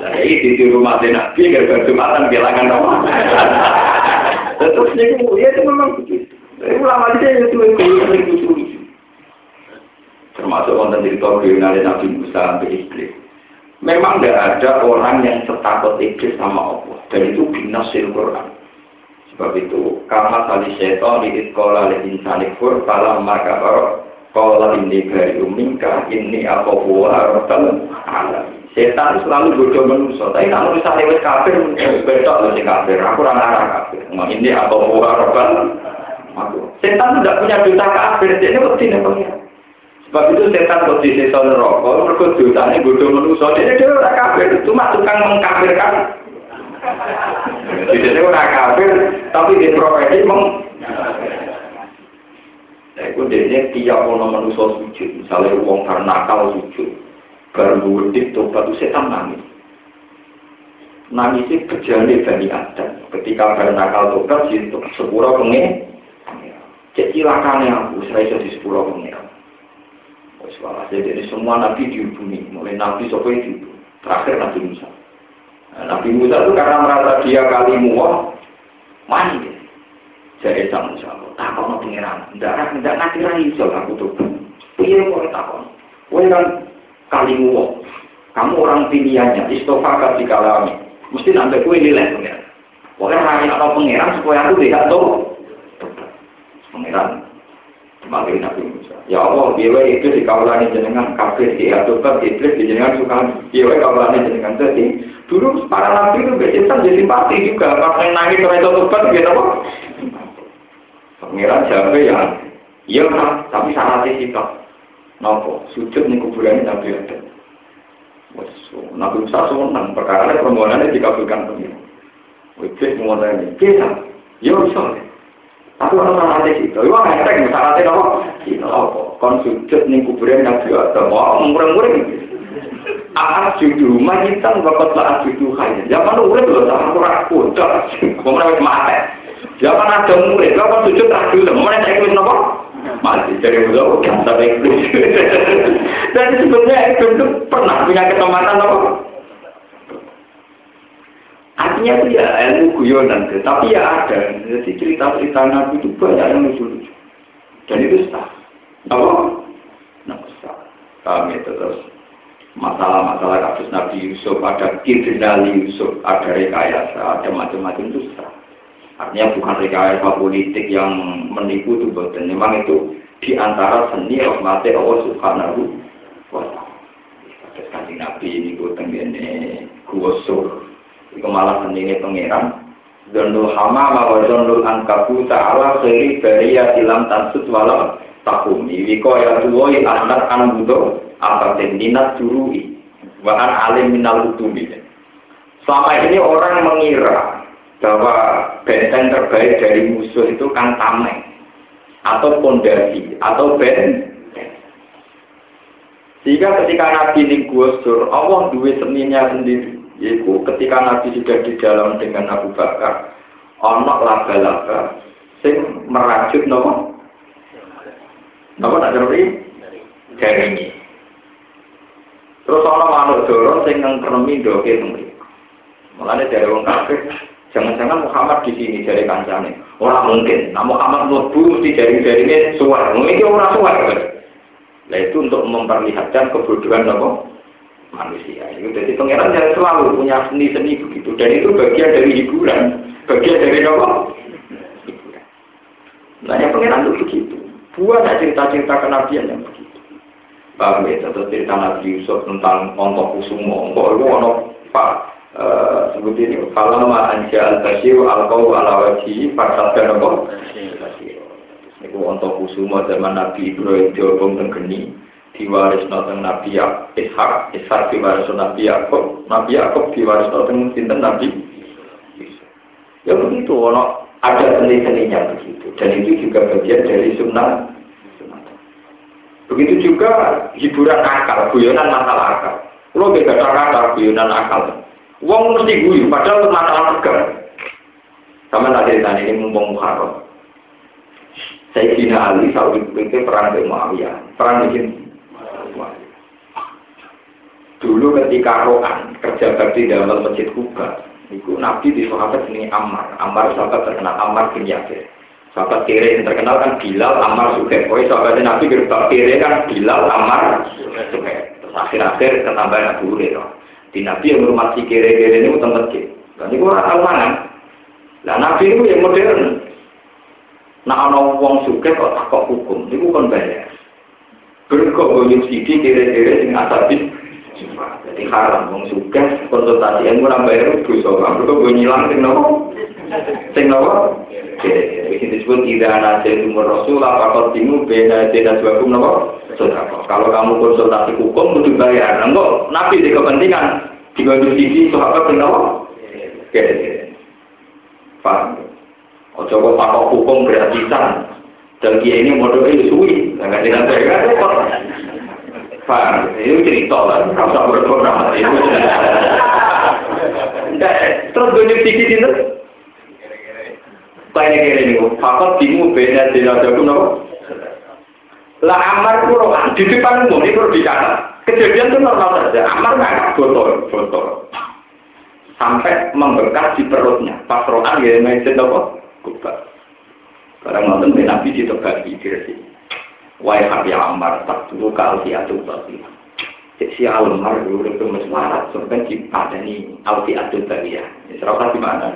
Lah iki di rumah Nabi gara-gara Jumatan kelangan nopo. Terus niku ya itu memang begitu. Ulama dia itu yang lucu Termasuk konten cerita kriminalnya Nabi Musa sampai iblis. Memang tidak ada orang yang setakut iblis sama Allah. Dan itu binasil Quran. Sebab itu, karena tali setan di iskola di insani kur, kalau maka kalau ini dari umingka, ini apa buah rotan alam. Setan selalu bodoh manusia. Tapi kalau misalnya lewat kafir, loh si kafir. Aku orang arah kafir. Ini apa buah rotan Setan tidak punya dosa kafir. Jadi pasti nih Sebab itu setan kok di sisa neraka, mereka dosanya bodoh manusia. Dia dia orang kafir, cuma tukang mengkafirkan. Jadi dia orang kafir, tapi di profesi meng. Nah, itu dia tiap orang manusia sujud, misalnya uang karena nakal sujud, baru wudit tobat itu setan nangis. Nangis itu kejadian Bani Adam. Ketika baru nakal tobat, sepura pengen. Kecilakannya aku, saya jadi sepura pengen. Jadi semua nabi dihubungi, mulai nabi Sopo itu terakhir nabi Musa. Nah, nabi Musa itu karena merasa dia kali muah, mandi. Jadi sama Musa, tak mau pengiran, tidak tidak nanti lagi soal aku tuh. Iya kok tak mau. Kan kali muah, kamu orang pilihannya, istofa kasih kalami, mesti nanti kue nilai pengiran. Pokoknya hari atau pengiran supaya aku tidak tahu. Pengiran, Makin Nabi Musa. Ya Allah, biwa itu di kawalan jenengan kafir, di atubat, iblis di jenengan suka, biwa kawalan jenengan. Jadi, dulu para Nabi itu bercinta jadi simpati juga. Yang nangis oleh atubat, gitu apa? Pengiran siapa ya? Iya, tapi syaratnya kita. Nopo, sujud nih kuburannya Nabi Adam. Nabi Musa senang, perkara permohonannya dikabulkan pengiran. Menguasai ini, bisa, ya bisa. Tapi orang syaratnya itu, itu nggak enteng, syaratnya apa? Itu apa? Kon sujud nih kuburan yang biasa, wah mureng-mureng. Aat judu, majitan bapak lah judu kaya. Zaman udah loh, sama kurang kucok, kemudian mati. Zaman ada murid, bapak sujud tak dulu, mulai saya ikut nopo. Mati dari muda, kan sampai ikut. Dan sebenarnya itu pernah punya kesempatan apa? Artinya itu ya ilmu guyonan, tapi ya ada. Jadi cerita-cerita Nabi itu banyak yang lucu-lucu. Dan itu sah. Apa? Nah, sah. Kami itu terus masalah-masalah kasus Nabi Yusuf, ada kriminali Yusuf, ada rekayasa, ada macam-macam itu sah. Artinya bukan rekayasa politik yang menipu itu betul. Memang itu di antara seni rahmati Allah Subhanahu wa ta'ala. Ada Nabi ini gue tenggene gosur Iku malah sendiri pangeran. Dondul hama wa dondul angkabu ta'ala seri beria silam tansut walam takumi. Wiko ya tuwoi anak an budo apatin minat jurui. Bahkan alim minal utumi. Selama ini orang mengira bahwa benteng terbaik dari musuh itu kan tameng. Atau pondasi atau benteng. Sehingga ketika Nabi ini gusur, Allah dua seninya sendiri. Yaitu ketika Nabi sudah di dalam dengan Abu Bakar, ono laba-laba sing merajut nopo nopo tak dari ini terus ono manuk dorong sing ngengkremi doke teng Mulane dari wong kafir, jangan-jangan Muhammad di sini dari kancane. Orang mungkin, nah Muhammad mlebu mesti dari dari ini suar. Mungkin orang suar. Nah itu untuk memperlihatkan kebodohan apa? manusia. Itu jadi pangeran yang selalu punya seni-seni begitu. Dan itu bagian dari hiburan, bagian dari apa? Hiburan. Nah yang pangeran itu begitu. Buat cerita-cerita kenabian yang begitu. Paham ya? Cerita Nabi Yusuf tentang ontok kusumo. Kok itu ono Pak seperti ini. Kalau anja al basir al kau ala wajhi dan apa? Niku untuk kusuma zaman Nabi Ibrahim diobong tenggeni diwaris nonton Nabi Ishak Ishak diwaris Nabi Yakob Nabi Yakob diwaris nonton sinten Nabi? Ya begitu ono ada seni-seninya begitu. Dan itu juga bagian dari sunnah. Begitu juga hiburan akal guyonan masalah akal. Kalau beda akal guyonan akal Wong mesti guyu, padahal masalah tegar. Sama tak cerita ini mumpung Muharram. Saya kira Ali saat itu perang dengan Muawiyah, perang di Dulu ketika Rohan kerja bakti dalam masjid Kuba, itu Nabi di sahabat ini Ammar, Ammar sahabat terkenal Ammar bin Yasir. Sahabat kiri yang terkenal kan Bilal Ammar Suhaib. Oh, sahabat Nabi gerbak kiri kan Bilal Ammar Suhaib. Terus akhir-akhir ketambah Abu Hurairah. Di Nabi yang hormati kere-kere ini utang masjid. Dan itu orang tahu mana. Nah Nabi itu yang modern. Nah ono wong suka kok takut hukum, itu kan bayar. Berkok banyak sidi kere-kere sing asabi. Jadi haram wong suka konsultasi yang kurang bayar dosa. Berkok gue nyilang sing nopo. Sing nopo. Jadi disebut tidak ada umur Rasul apa kau timu beda beda suakum nopo. Kalau kamu konsultasi hukum butuh bayar. Enggak, nabi di kepentingan dibantu sisi sahabat kenapa? Oke, paham. Oh coba pakok hukum gratisan. Dan dia ini modalnya suwi, nggak tidak saya kan? Paham? Itu cerita lah, rasa itu. Terus banyak sisi itu. Kayak kira ini, fakot timu beda tidak ada pun apa? Lah Amar itu di depan umum ini perlu. Kejadian itu normal saja. Amar nggak botol, botol. Sampai membekas di perutnya. Pas rohan ya main apa? Kubah. Karena nonton Nabi di ditebaki di sini. Wahai Habib Amar, tak dulu kal si atu bagi. Si Almar dulu udah tulis marat, sebenarnya di padani alfi tadi ya. Serasa di mana?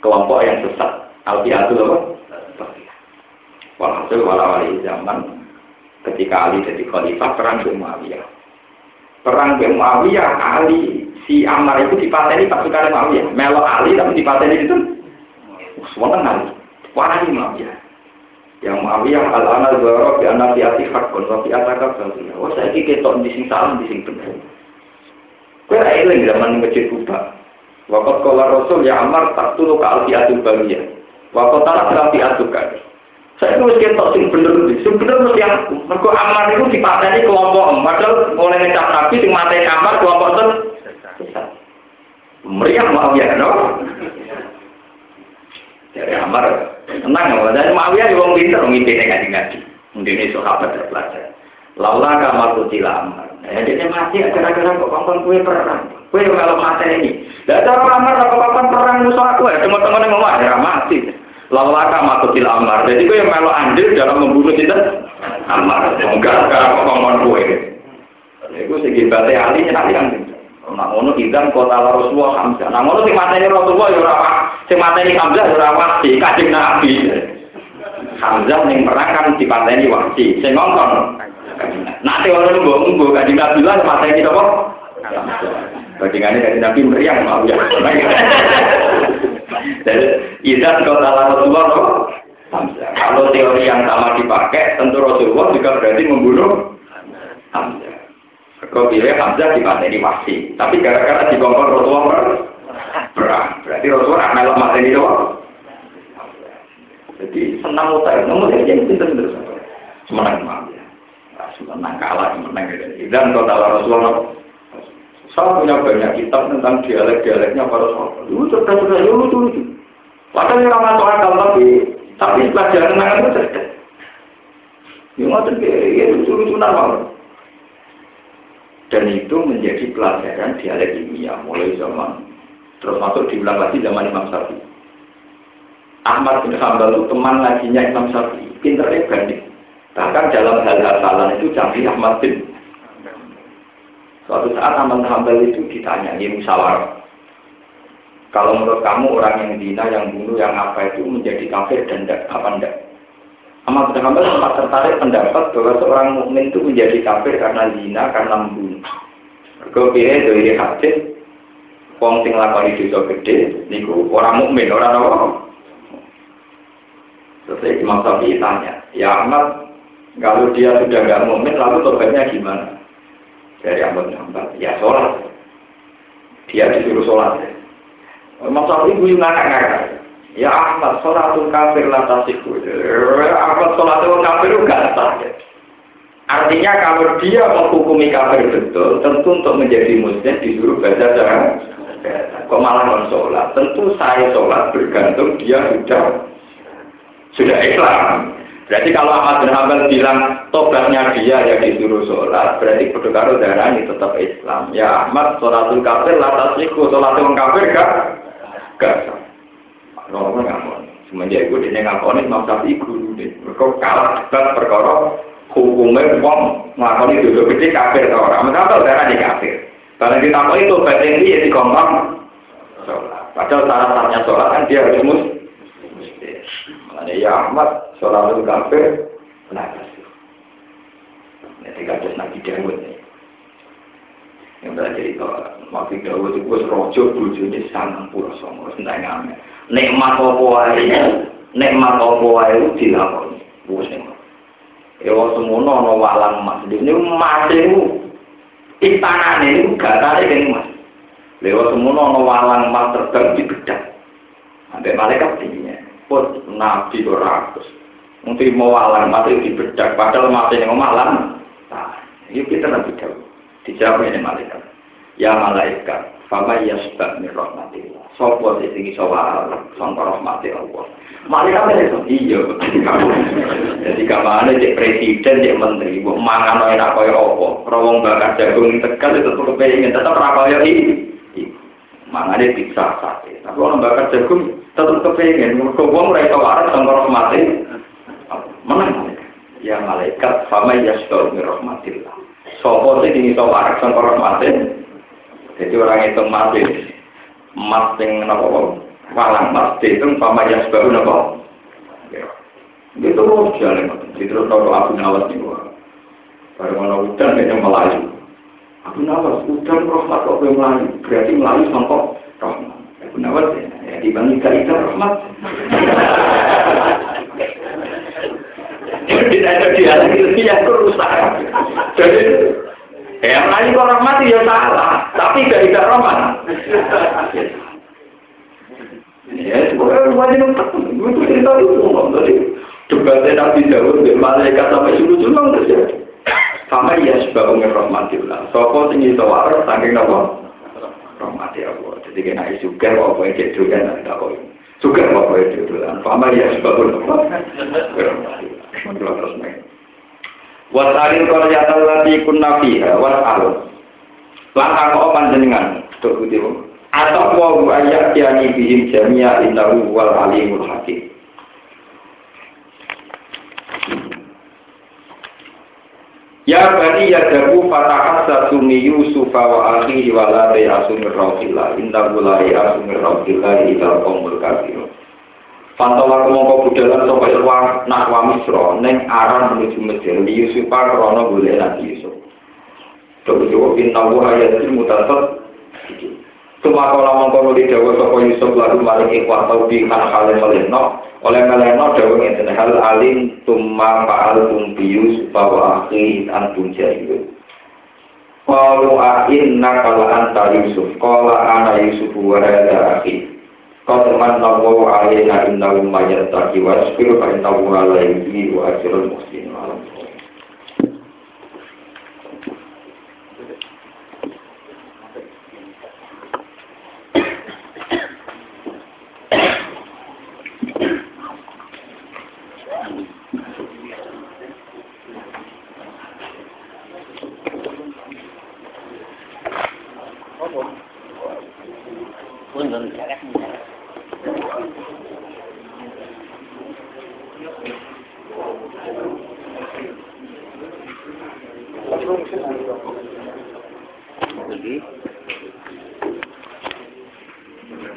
Kelompok yang sesat alfi atu apa? Walhasil walawali zaman ketika Ali jadi khalifah perang dengan Muawiyah. Perang dengan Muawiyah, Ali si Ammar itu dipateni pasukan Muawiyah. Melo Ali tapi dipateni itu semua Ali. Warna Muawiyah. Yang Muawiyah al anal zoro bi anak fiati hakun wa fi atakab Oh saya kira ketok di sing salah di sing bener. Kue eling zaman masjid Kuba. Kala Rasul ya Ammar tak tulu ke alfiatul baliyah. Waktu tanah alfiatul. Saya itu mesti tahu sing bener sing bener mesti aku. Mergo aman itu dipateni kelompok, padahal mulai ngecap nabi sing mateni aman kelompok itu meriah mau ya, no? Dari Amar, tenang ya, dan Muawiyah juga pinter, ngintip ngaji ngaji. Mungkin ini sahabat terpelajar. Laula kamar kutila Amar. Ya, dia mati gara-gara kok kapan kue perang. Kue kalau mati ini. Cara Amar apa kapan perang musuh aku ya, teman-teman yang ngomong, ya mati. Lawaka matutil amar. Jadi gue yang melo andil dalam membunuh kita amar. Enggak, enggak ngomong gue. Segi bate ahli nyali kan. Nah, ngono idan kota Rasulullah Hamzah. Nah, ngono sing mateni Rasulullah ya ora apa. Sing mateni Hamzah ya ora wahsi, kanjeng Nabi. Hamzah ning perang kan dipateni wahsi. Sing ngongkon. Nanti orang nunggu nunggu kanjeng Nabi lah mateni apa? Bandingannya dari Nabi meriang mau ya. Jadi idan kota Rasulullah Hamzah. Kalau teori yang sama dipakai, tentu Rasulullah juga berarti membunuh Hamzah. Kau pilih Hamzah di mana ini masih. Tapi gara-gara di kompor Rasulullah perang. Berarti Rasulullah melok materi itu. Jadi senang namun dia pinter terus. Semenang Muawiyah. Semenang kalah, semenang gitu. Dan kalau Rasulullah saya punya banyak kitab tentang dialek-dialeknya para sahabat. Itu cerdas-cerdas, itu lucu-lucu. Padahal yang masuk akal, tapi tapi pelajaran kenangan itu cerdas. Yang ngotot ya lucu-lucu nama. Dan itu menjadi pelajaran dialek ilmiah mulai zaman terus masuk diulang lagi zaman Imam Syafi'i. Ahmad bin Hanbal itu teman laginya Imam Syafi'i, pinternya banding. Bahkan dalam hal hafalan itu canggih Ahmad bin Suatu saat Ahmad Hambal itu ditanya, ini musyawarah. Kalau menurut kamu orang yang dina, yang bunuh, yang apa itu menjadi kafir dan tidak, apa enggak? Ahmad bin Hambal sempat tertarik pendapat bahwa seorang mukmin itu menjadi kafir karena zina, karena membunuh. Kau pilih dari hadis, wong sing lakoni dosa gede, niku orang mukmin, orang apa? Terus Imam Syafi'i tanya, ya Ahmad, kalau dia sudah nggak mukmin, lalu tobatnya gimana? Dari Ahmad bin Hanbal. Ya sholat. Dia disuruh sholat. Maksud ibu yang ngakak-ngakak. Ya Ahmad, sholatul kafir latasiku. Ahmad sholatul kafir enggak sah. Artinya kalau dia menghukumi kafir betul, tentu untuk menjadi muslim disuruh baca cara kok malah non sholat. Tentu saya sholat bergantung dia sudah sudah Islam. Berarti kalau Ahmad bin Hanbal bilang tobatnya dia yang disuruh sholat, berarti kudu karo ini tetap Islam. Ya Ahmad sholatul kafir latas iku sholatul kafir gak gak. Nggak mau, semenjak itu dia ngakoni Imam Syafi'i guru deh. Mereka kalah debat perkara hukumnya wong ngakoni dulu gede kafir atau orang. Mengapa darah di kafir? Karena kita tahu itu batin dia di sholat. Padahal syarat-syaratnya sholat kan dia harus mus. Makanya ya Ahmad Sholat kafir, sih? Nanti kados Nabi Dawud nih. Yang belajar itu, Nabi Dawud itu gue rojo bujuni sangat pura songo, sentai ngamen. Nikmat apa wae, nikmat apa wae dilakoni. Wes nih. Ewa semono ana walang mas. Ini mas itu istanane itu gak tarik ini mas. Lewat semono ana walang mas terbang di bedak. Sampai malaikat tingginya. Put nabi ratus. Mungkin mau alam mati di bedak, padahal mati yang malam. Nah, ini kita nabi tahu. Dijawab ini malaikat. Ya malaikat, fama yasbab min rahmatillah. Sopo di sini soal sangka rahmati Allah. Malaikat itu iya. Jadi kamane cek presiden, cek menteri, bu mangan enak kaya apa? Rawong bakar jagung tegal itu tetap pengen tetap ra kaya iki. Mangane bisa sate. Tapi orang bakar jagung tetap kepengen. Mergo wong ora iso waras sangka rahmati. Menang. Ya malaikat sama ya sudah rahmatillah sopo sih ini so warak sama rahmatin jadi orang itu mati mas yang nopo walang mas itu sama ya nopo itu jalan. Itu nopo abu nawas nih baru mana hujan kayaknya melayu. Abu nawas hujan rahmat kok melayu. Berarti melayu sampai rahmat abu nawas ya dibanding kali rahmat Jadi ada dialog itu rusak. Jadi yang lain orang mati ya salah, tapi gak tidak rahmat. Ya, sebenarnya wajib itu cerita itu tadi debatnya Nabi Dawud malaikat sampai suruh terjadi. Sampai ya sebab rahmatillah. Sopo tinggi tawar, saking nopo rahmati Allah. Jadi kena isu kan apa yang jadi kan ada apa Juga apa yang jadi kan. Sampai ya sebab umir rahmatillah. Wasarin kalau ya tahu lagi kun nabi was alus. Langkah kau panjenengan untuk itu. Atau wau ayat tiani bihim jamia indahu wal alimul hakim. Ya bani yadabu fatahat satumi Yusuf wa akhihi wa la asumir rawfillah indahu la asumir rawfillah ila qawmul kafirun. Pantola kemongko budalan irwa nak wa misra aran menuju Mesir li Yusuf krana golek Nabi Yusuf. Tuh yo pinta wa ayatul mutasat. Tumakola mongko nuli dawa sapa Yusuf lalu maring ikhwan tau di kan meleno oleh meleno dawa ngeten hal alim tumma fa'al tum bi Yusuf wa akhi antum jahilun. Qalu a inna qala anta Yusuf qala ana Yusuf wa hadha akhi Qad manna Allahu alaina innahu may yattaqi wa yasbiru fa innahu la yudhi'u ajral muhsinin. Punten.